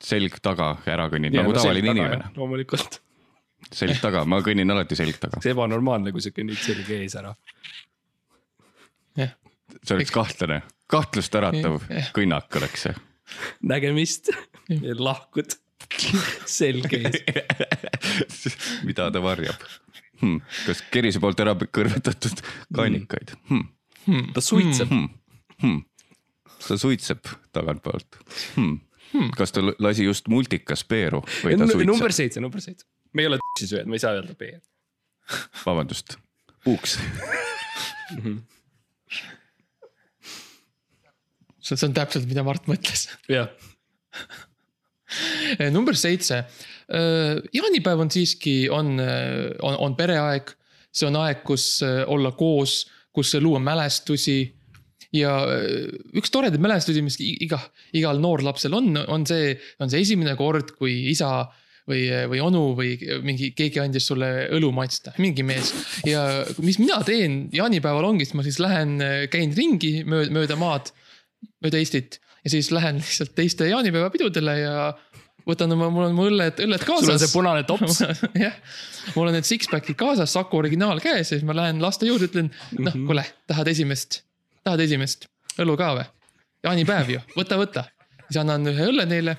selg taga ära kõnnid nagu tavaline inimene. loomulikult, selg taga, ma kõnnin alati selg taga. see ebanormaalne, kui sa kõnnid selge ees ära. see oleks kahtlane, kahtlust äratav kõnnak oleks see. nägemist, lahkud, selge ees. mida ta varjab hmm.? kas kerise poolt ära kõrvetatud kannikaid hmm.? ta suitseb, Hmm. hmm.. Ta suitseb tagantpoolt hmm.. Hmm. kas ta lasi just multikas Peeru või ta number suitseb, seitse, number seitse. me ei ole siis öelnud, me ei saa öelda B. vabandust, puuks. see see on täpselt, mida Mart mõtles. jah, number seitse. jaanipäev on siiski, on, on, on pereaeg. see on aeg, kus olla koos, kus luua mälestusi. Ja äh, üks toredaid mälestusi, mis iga, igal noorlapsel on, on see, on see esimene kord, kui isa või, või onu või mingi, keegi andis sulle õlu maitsta, mingi mees. ja mis mina teen jaanipäeval ongi, et ma siis lähen, käin ringi mööda, mööda maad, mööda Eestit ja siis lähen lihtsalt teiste jaanipäevapidudele ja võtan oma, mul on mu õlled, õlled kaasas. sul on see punane tops. jah, mul on need six-pack'id kaasas, Saku originaal käes ja siis ma lähen laste juurde, ütlen, noh, Mhm. kuule, tahad esimest, tahad esimest õlu ka või? jaanipäev ju, võta, võta. siis annan ühe õlle neile,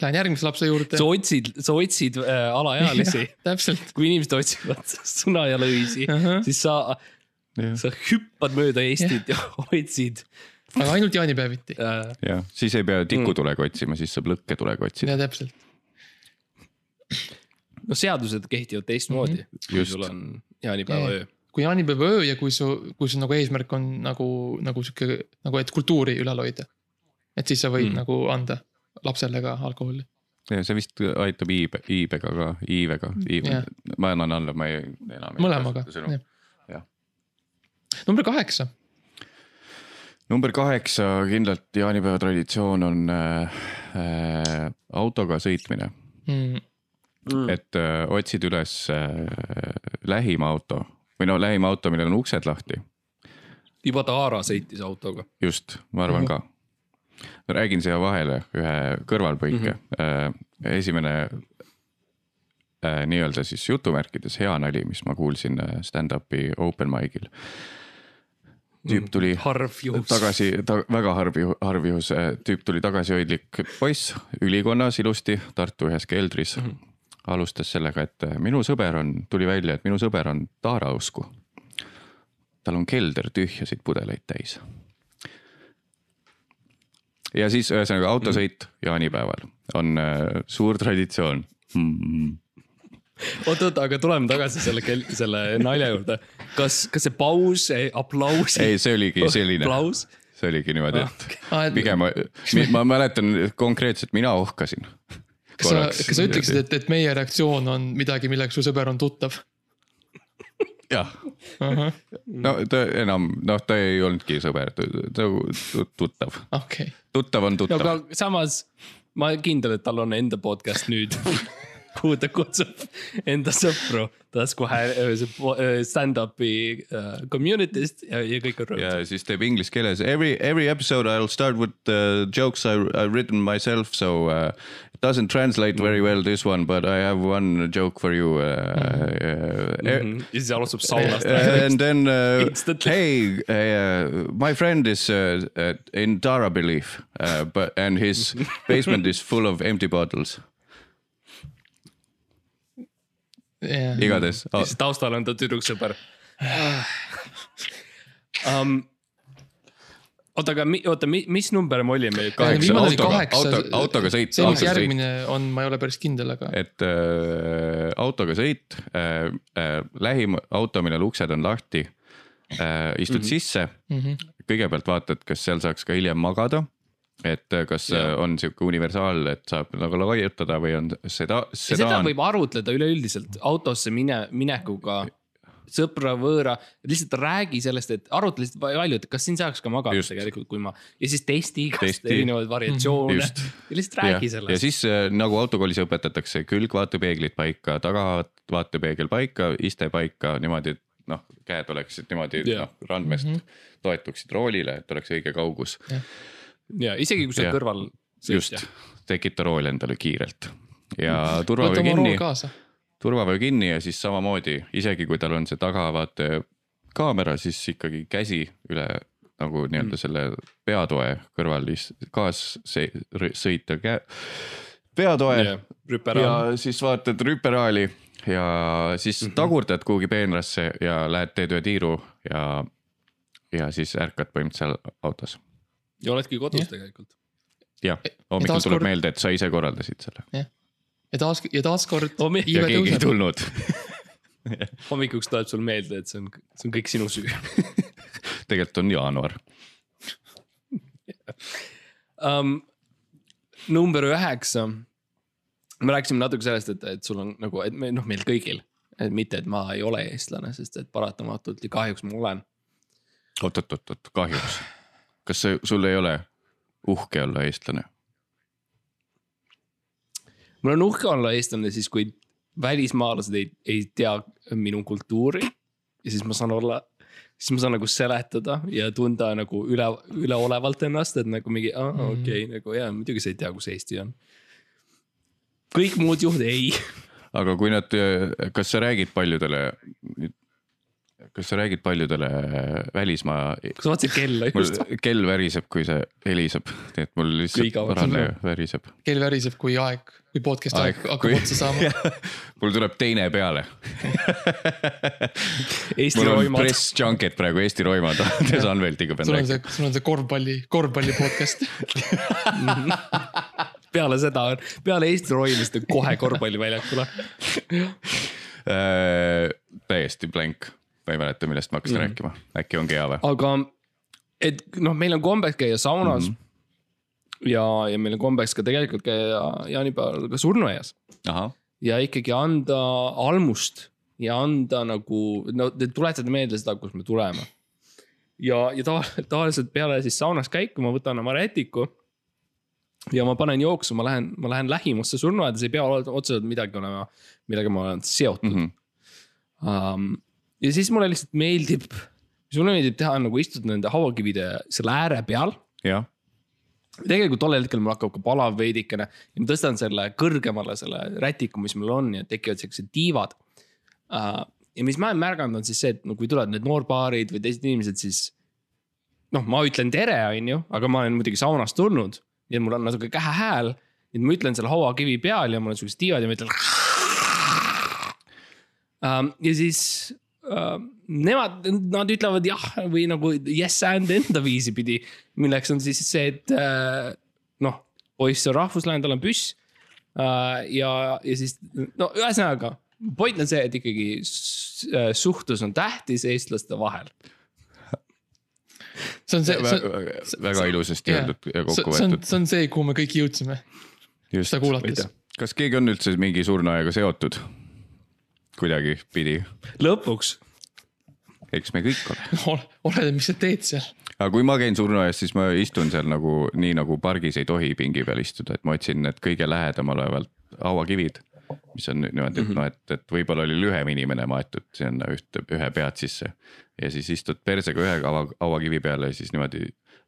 lähen järgmise lapse juurde. sa otsid, sa otsid äh, alaealisi. täpselt, kui inimesed otsivad sõna ja lõisi Ahah., siis sa, sa hüppad mööda Eestit ja otsid aga ainult jaanipäeviti. äh,. jah, siis ei pea tikutulega otsima, siis saab lõkketulega otsida. ja täpselt, no seadused kehtivad teistmoodi mm, -hmm. kui Just. sul on jaanipäeva öö. Kui jaanipäeva öö ja kui su, kui su nagu eesmärk on nagu, nagu sihuke nagu, et kultuuri ülal hoida. et siis sa võid Mm. mm. nagu anda lapsele ka alkoholi. ja see vist aitab iibe, iibega ka, iivega, iive Jah., ma annan alla, ma ei enam. mõlemaga, Jah. number kaheksa, number kaheksa kindlalt jaanipäeva traditsioon on äh, äh, autoga sõitmine, mm,. Mm. et äh, otsid üles äh, lähim auto või no lähim auto, millel on uksed lahti, juba Taara sõitis autoga. just, ma arvan Mhm. ka. räägin siia vahele ühe kõrvalpõike mm, Mhm. -hmm. esimene äh, nii-öelda siis jutumärkides hea nali, mis ma kuulsin äh, stand-up'i open mic'il. tüüp tuli harv juhus. tagasi ta,, väga harv, harv juhus, tüüp tuli tagasihoidlik poiss ülikonnas ilusti Tartu ühes keldris mm. -hmm. Alustas sellega, et äh, minu sõber on, tuli välja, et minu sõber on Taara usku. tal on kelder tühjasid pudeleid täis. ja siis ühesõnaga autosõit jaanipäeval on äh, suur traditsioon mm. -hmm. oot, oot, aga tuleme tagasi selle, selle nalja juurde. kas, kas see paus, aplaus? ei, see oligi selline, aplaus. see oligi niimoodi, et Ah, et- pigem ma, ma mäletan konkreetselt, mina ohkasin. Kas sa, kas sa ütleksid, et, et meie reaktsioon on midagi, millega su sõber on tuttav jah, uh? -huh. no ta enam, noh, ta ei olnudki sõber, ta ta- tuttav, okei okay., tuttav on no tuttav. aga samas ma olen kindel, et tal on enda podcast nüüd, kuhu ta kutsub enda sõpru taskuhä-, stand-up'i äh, community'st ja, ja kõik on rõõmsad. ja siis teeb inglise keeles every, every episode I will start with uh, jokes I I written myself so uh, doesn't translate very well this one but I have one joke for you uh, uh, ja siis alustab saunast Uh, and then uh, Instantly. hey uh, my friend is uh, uh, in Dara belief uh, but and his basement is full of empty bottles yeah.. igatahes ja siis taustal on ta tüdruksõber um,. oota, aga mi, oota, mis number me olime? Kaheksa. autoga- auto-, autoga sõit, see, mis järgmine on, ma ei ole päris kindel, aga et äh, autoga sõit äh,, äh, lähim auto, millel uksed on lahti äh,, istud mm -hmm. sisse mm. -hmm. kõigepealt vaatad, kas seal saaks ka hiljem magada. et äh, kas Jaa. yeah. on sihuke universaal, et saab nagu laiutada või on seda, ja seda sedaan. võib arutleda üleüldiselt autosse mine, minekuga sõpra, võõra, lihtsalt räägi sellest, et arutle lihtsalt palju, et kas siin saaks ka magada Just. tegelikult, kui ma ja siis testi igast Testi. erinevaid variatsioone Just. ja lihtsalt räägi ja sellest. siis äh, nagu autokoolis õpetatakse külgvaatepeeglid paika, tahavaatepeegel paika, iste paika niimoodi, et noh, käed oleksid niimoodi Jah. noh, randmest mm Mhm. -hmm. toetuksid roolile, et oleks õige kaugus. ja isegi kui sa kõrval. just, tekita rool endale kiirelt ja võta turvavöö kinni. Turvavöö kinni ja siis samamoodi, isegi kui tal on see tagavaate kaamera, siis ikkagi käsi üle nagu nii-öelda Mm. selle peatoe kõrval, kaassõitja käe, peatoe rüpe ära. ja siis vaatad rüperaali ja siis mm. -hmm. tagurdad kuhugi peenrasse ja lähed, teed ühe tiiru ja ja siis ärkad põhimõtteliselt seal autos ja oledki kodus Jah. tegelikult. jah, hommikul tuleb meelde, et sa ise korraldasid selle ja taas, ja taaskord ja keegi ei tõuseb. tulnud. hommikuks tuleb sul meelde, et see on, see on kõik sinu süü tegelikult on jaanuar. um,. number üheksa. me rääkisime natuke sellest, et, et sul on nagu, et me noh, meil kõigil, et mitte, et ma ei ole eestlane, sest et paratamatult ja kahjuks ma olen. oot-oot-oot, kahjuks. kas see, sul ei ole uhke olla eestlane? Mul on uhke olla eestlane siis, kui välismaalased ei, ei tea minu kultuuri ja siis ma saan olla, siis ma saan nagu seletada ja tunda nagu üle, üleolevalt ennast, et nagu mingi, aa okei okay,, nagu jaa, muidugi sa ei tea, kus Eesti on. kõik muud juhud ei. aga kui nad, kas sa räägid paljudele, kas sa räägid paljudele välismaa, kas sa vaatasid kella just? kell väriseb, kui see heliseb, nii et mul lihtsalt sul- väriseb. kell väriseb, kui aeg, kui podcast'i aeg hakkab kui- otsa saama. mul tuleb teine peale. Eesti mul on roimad. press junket praegu Eesti roimad, Anveltiga pean sul on rääkima. sul on see korvpalli, korvpalli podcast. peale seda, peale Eesti roimist on kohe korvpalliväljakule. Äh, täiesti blank, ma ei mäleta, millest ma hakkasin mm. rääkima, äkki ongi hea või? aga, et noh, meil on kombeks käia saunas mm. -hmm. ja, ja meil on kombeks ka tegelikult käia jaanipäeval ka surnuaias ja ikkagi anda almust ja anda nagu, no te tuletate meelde seda, kust me tuleme. ja, ja tavaliselt, tavaliselt peale siis saunas käiku ma võtan oma rätiku. ja ma panen jooksu, ma lähen, ma lähen lähimasse surnuaeda, see ei pea otseselt midagi olema, millega ma olen seotud mm. -hmm. Um, ja siis mulle lihtsalt meeldib, mis mulle meeldib teha, on nagu istuda nende hauakivide selle ääre peal jah, tegelikult tollel hetkel mul hakkab ka palav veidikene ja ma tõstan selle kõrgemale selle rätiku, mis mul on ja tekivad siuksed tiivad uh,. ja mis ma olen märganud, on siis see, et no kui tulevad need noorbaarid või teised inimesed, siis. noh, ma ütlen tere, on ju, aga ma olen muidugi saunast tulnud, nii et mul on natuke kähe hääl. nii et ma ütlen selle hauakivi peal ja mul on siuksed tiivad ja ma ütlen. Uh, ja siis uh, nemad, nad ütlevad jah või nagu yes and enda viisi pidi, milleks on siis see, et uh, noh, poiss on rahvuslane, tal on püss uh,. ja, ja siis no ühesõnaga, point on see, et ikkagi äh, suhtlus on tähtis eestlaste vahel. see on see, see on, väga ilusasti öeldud ja kokku võetud. see on see, kuhu me kõik jõudsime, just seda, kuulates. kas keegi on üldse mingi surnuaiaga seotud? kuidagipidi, lõpuks, eks me kõik ole. oleneb, mis sa teed seal. aga kui ma käin surnuaias, siis ma istun seal nagu nii nagu pargis ei tohi pingi peal istuda, et ma otsin need kõige lähedamal olevad hauakivid. mis on niimoodi, et noh, et, et võib-olla oli lühem inimene maetud sinna ühte, ühe pead sisse. ja siis istud persega ühe haua, hauakivi peale ja siis niimoodi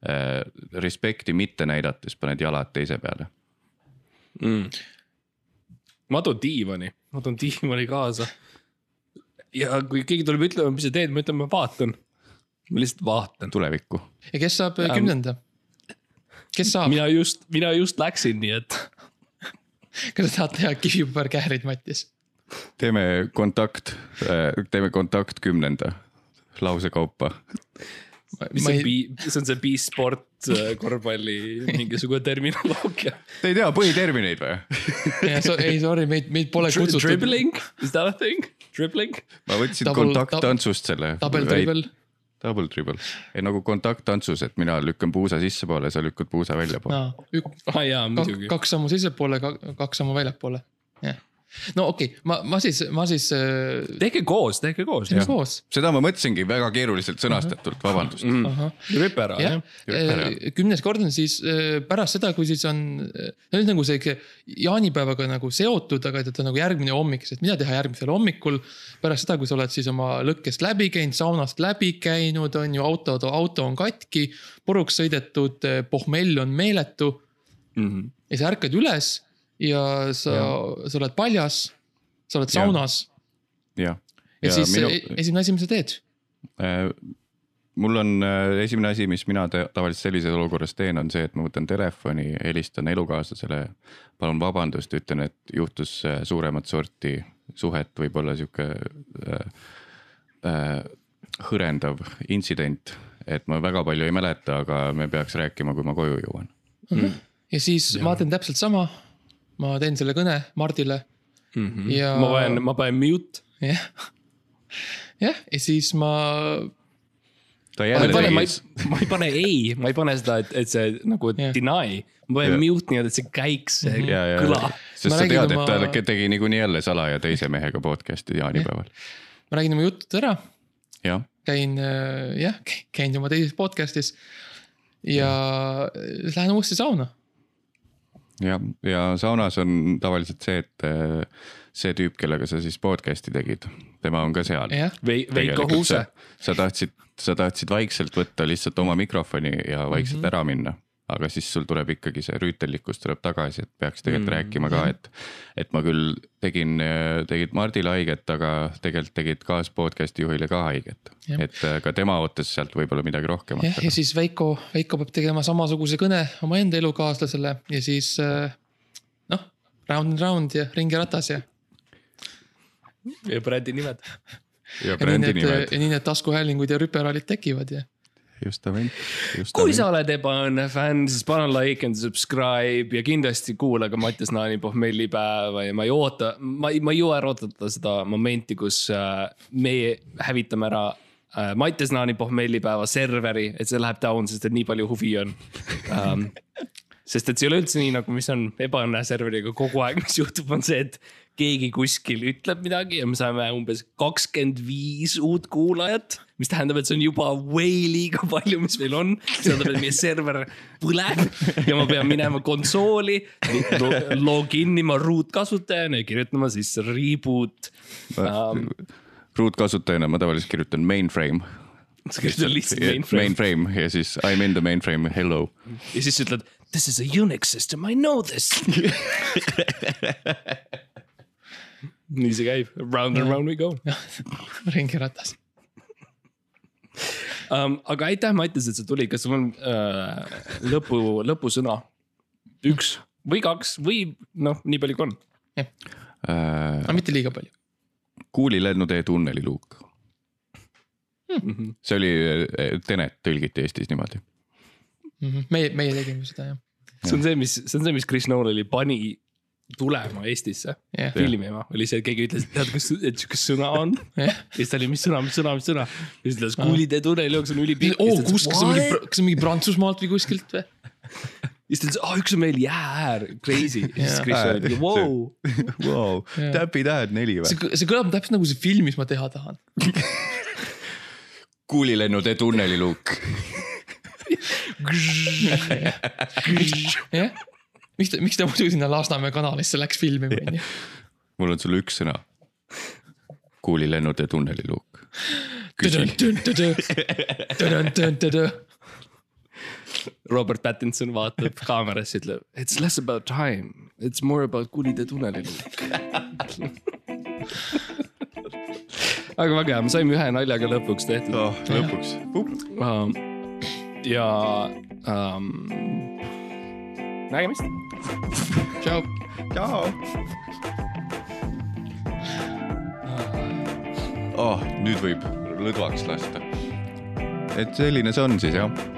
äh, respekti mitte näidates paned jalad teise peale. mm.. ma toon diivani, ma toon diivani kaasa. ja kui keegi tuleb ütlema, mis sa teed, ma ütlen, ma vaatan. ma lihtsalt vaatan. tulevikku. ja kes saab äh, Ähm, kümnenda? kes saab, mina just, mina just läksin, nii et kas sa tahad teha kivipaberkäärid, Mattias? teeme kontakt, teeme kontakt kümnenda lause kaupa. Mis ma on ei, B, see on see B-sport äh, korvpalli mingisugune terminoloogia. Te ei tea põhitermineid või? ei sorry, meid, meid pole kutsutud. Dribbling, is that a thing? Dribbling? ma võtsin kontakttantsust selle. double dribble, Double dribble, ei nagu kontakttantsus, et mina lükkan puusa sissepoole, sa lükkad puusa väljapoole. ah jaa, muidugi. kaks sammu sissepoole, kaks sammu väljapoole, jah. No okei okay,, ma, ma siis, ma siis äh, tehke koos, tehke koos. teeme koos. seda ma mõtlesingi väga keeruliselt sõnastatult, vabandust. Mm. ahah, rüpe ära, jah jah., kümnes kord on siis äh, pärast seda, kui siis on, see on nagu see jaanipäevaga nagu seotud, aga et on nagu järgmine hommik, sest mida teha järgmisel hommikul. pärast seda, kui sa oled siis oma lõkkest läbi käinud, saunast läbi käinud, on ju auto, auto on katki, puruks sõidetud, pohmell on meeletu Mhm. ja sa ärkad üles ja sa, sa oled paljas, sa oled saunas jah. ja, ja siis minu, minu... esimene asi, mis sa teed, äh, mul on äh, esimene asi, mis mina te, tavaliselt sellises olukorras teen, on see, et ma võtan telefoni, helistan elukaaslasele. palun vabandust, ütlen, et juhtus äh, suuremat sorti suhet, võib-olla sihuke äh, äh, hõrendav intsident. et ma väga palju ei mäleta, aga me peaks rääkima, kui ma koju jõuan. ja siis ja. ma teen täpselt sama. Ma teen selle kõne Mardile, mm. Ja- -hmm. ma panen, ma panen mute. jah. jah, ja siis ma, ta ma jälle ma tegi ei, ma ei pane ei, ma ei pane seda, et, et see nagu Jah. deny. ma panen Jah. mute nii-öelda, et see käiks, see ja, ja kõla., sest Ma sa tead, oma- et ta tegi niikuinii jälle salaja teise mehega podcast'i jaanipäeval. ma räägin oma jutud ära, käin äh, jah, käin oma teises podcast'is. ja äh, lähen uuesti sauna. ja, ja saunas on tavaliselt see, et äh, see tüüp, kellega sa siis podcast'i tegid, tema on ka seal. jah, Veiko Huuse. sa tahtsid, sa tahtsid vaikselt võtta lihtsalt oma mikrofoni ja vaikselt mm -hmm. ära minna. Aga siis sul tuleb ikkagi see rüütellikkus tuleb tagasi, et peaks tegelikult mm rääkima ka, et. et ma küll tegin, tegid Mardile haiget, aga tegelikult tegid kaas podcast'i juhile ka haiget. Et äh, ka tema ootas sealt võib-olla midagi rohkemat jah, ja siis Veiko, Veiko peab tegema samasuguse kõne omaenda elukaaslasele ja siis äh, noh, round and round ja ringiratas ja. ja brändi nimed. ja brändi need, nimed, ja nii need taskuhäälingud ja rüperallid tekivad ja. justament, kui justament. sa oled ebaõnne fänn, siis pane like and subscribe ja kindlasti kuula ka Mattias Naani pohmellipäeva ja ma ei oota, ma ei, ma ei jõua ära oodata seda momenti, kus äh, meie hävitame ära äh, Mattias Naani pohmellipäeva serveri, et see läheb down, sest et nii palju huvi on um,. sest et see ei ole üldse nii nagu, mis on ebaõnne serveriga kogu aeg, mis juhtub, on see, et keegi kuskil ütleb midagi ja me saame umbes kakskümmend viis uut kuulajat. mis tähendab, et see on juba way liiga palju, mis meil on. see tähendab, et meie server põleb ja ma pean minema konsooli, login ima ruutkasutajana ja kirjutama sisse reboot um,. ruutkasutajana ma tavaliselt kirjutan mainframe. sa kirjutad lihtsalt mainframe Mainframe ja siis I m in the mainframe, hello. ja siis ütled this is a Unix system, I know this. nii see käib, round and round we go ringiratas. um,. aga aitäh, Mattias, et sa tulid, kas sul on uh, lõpu, lõpusõna? üks või kaks või noh, nii palju kui on. aga mitte liiga palju. kuuli lennutee tunneliluuk. Mhm. see oli, Tenet tõlgiti Eestis niimoodi. Mhm. meie, meie tegime seda jah. see on see, mis, see on see, mis Chris Nolan'i pani tulema Eestisse Jah. filmima, oli see, keegi ütles, et tead, kas, et sihuke sõna on. jah. ja siis ta oli, mis sõna, mis sõna, mis sõna. ja siis ta ütles, kuulitee tunneli jooksul on ülipikk. oo, kus, kas see on mingi, kas see on mingi Prantsusmaalt või kuskilt või? ja siis ta ütles, aa üks on meil jäääär, crazy. ja siis. Chris oli, wow. Jaa. täpitähed neli või? see, see kõlab täpselt nagu see film, mis ma teha tahan. kuulilennutee tunneliluuk. jah. Miks ta, miks ta muidu sinna Lasnamäe kanalisse läks filmima, onju. mul on sulle üks sõna. kuulilennutee tunneliluuk. Robert Pattinson vaatab kaamerasse, ütleb it's less about time, it's more about kuulitee tunnelil. aga väga hea, me saime ühe naljaga lõpuks tehtud oh, lõpuks. um,. ja um,. nägemist. tšau. tšau. oh, nüüd võib lõdvaks lasta. et selline see on siis jah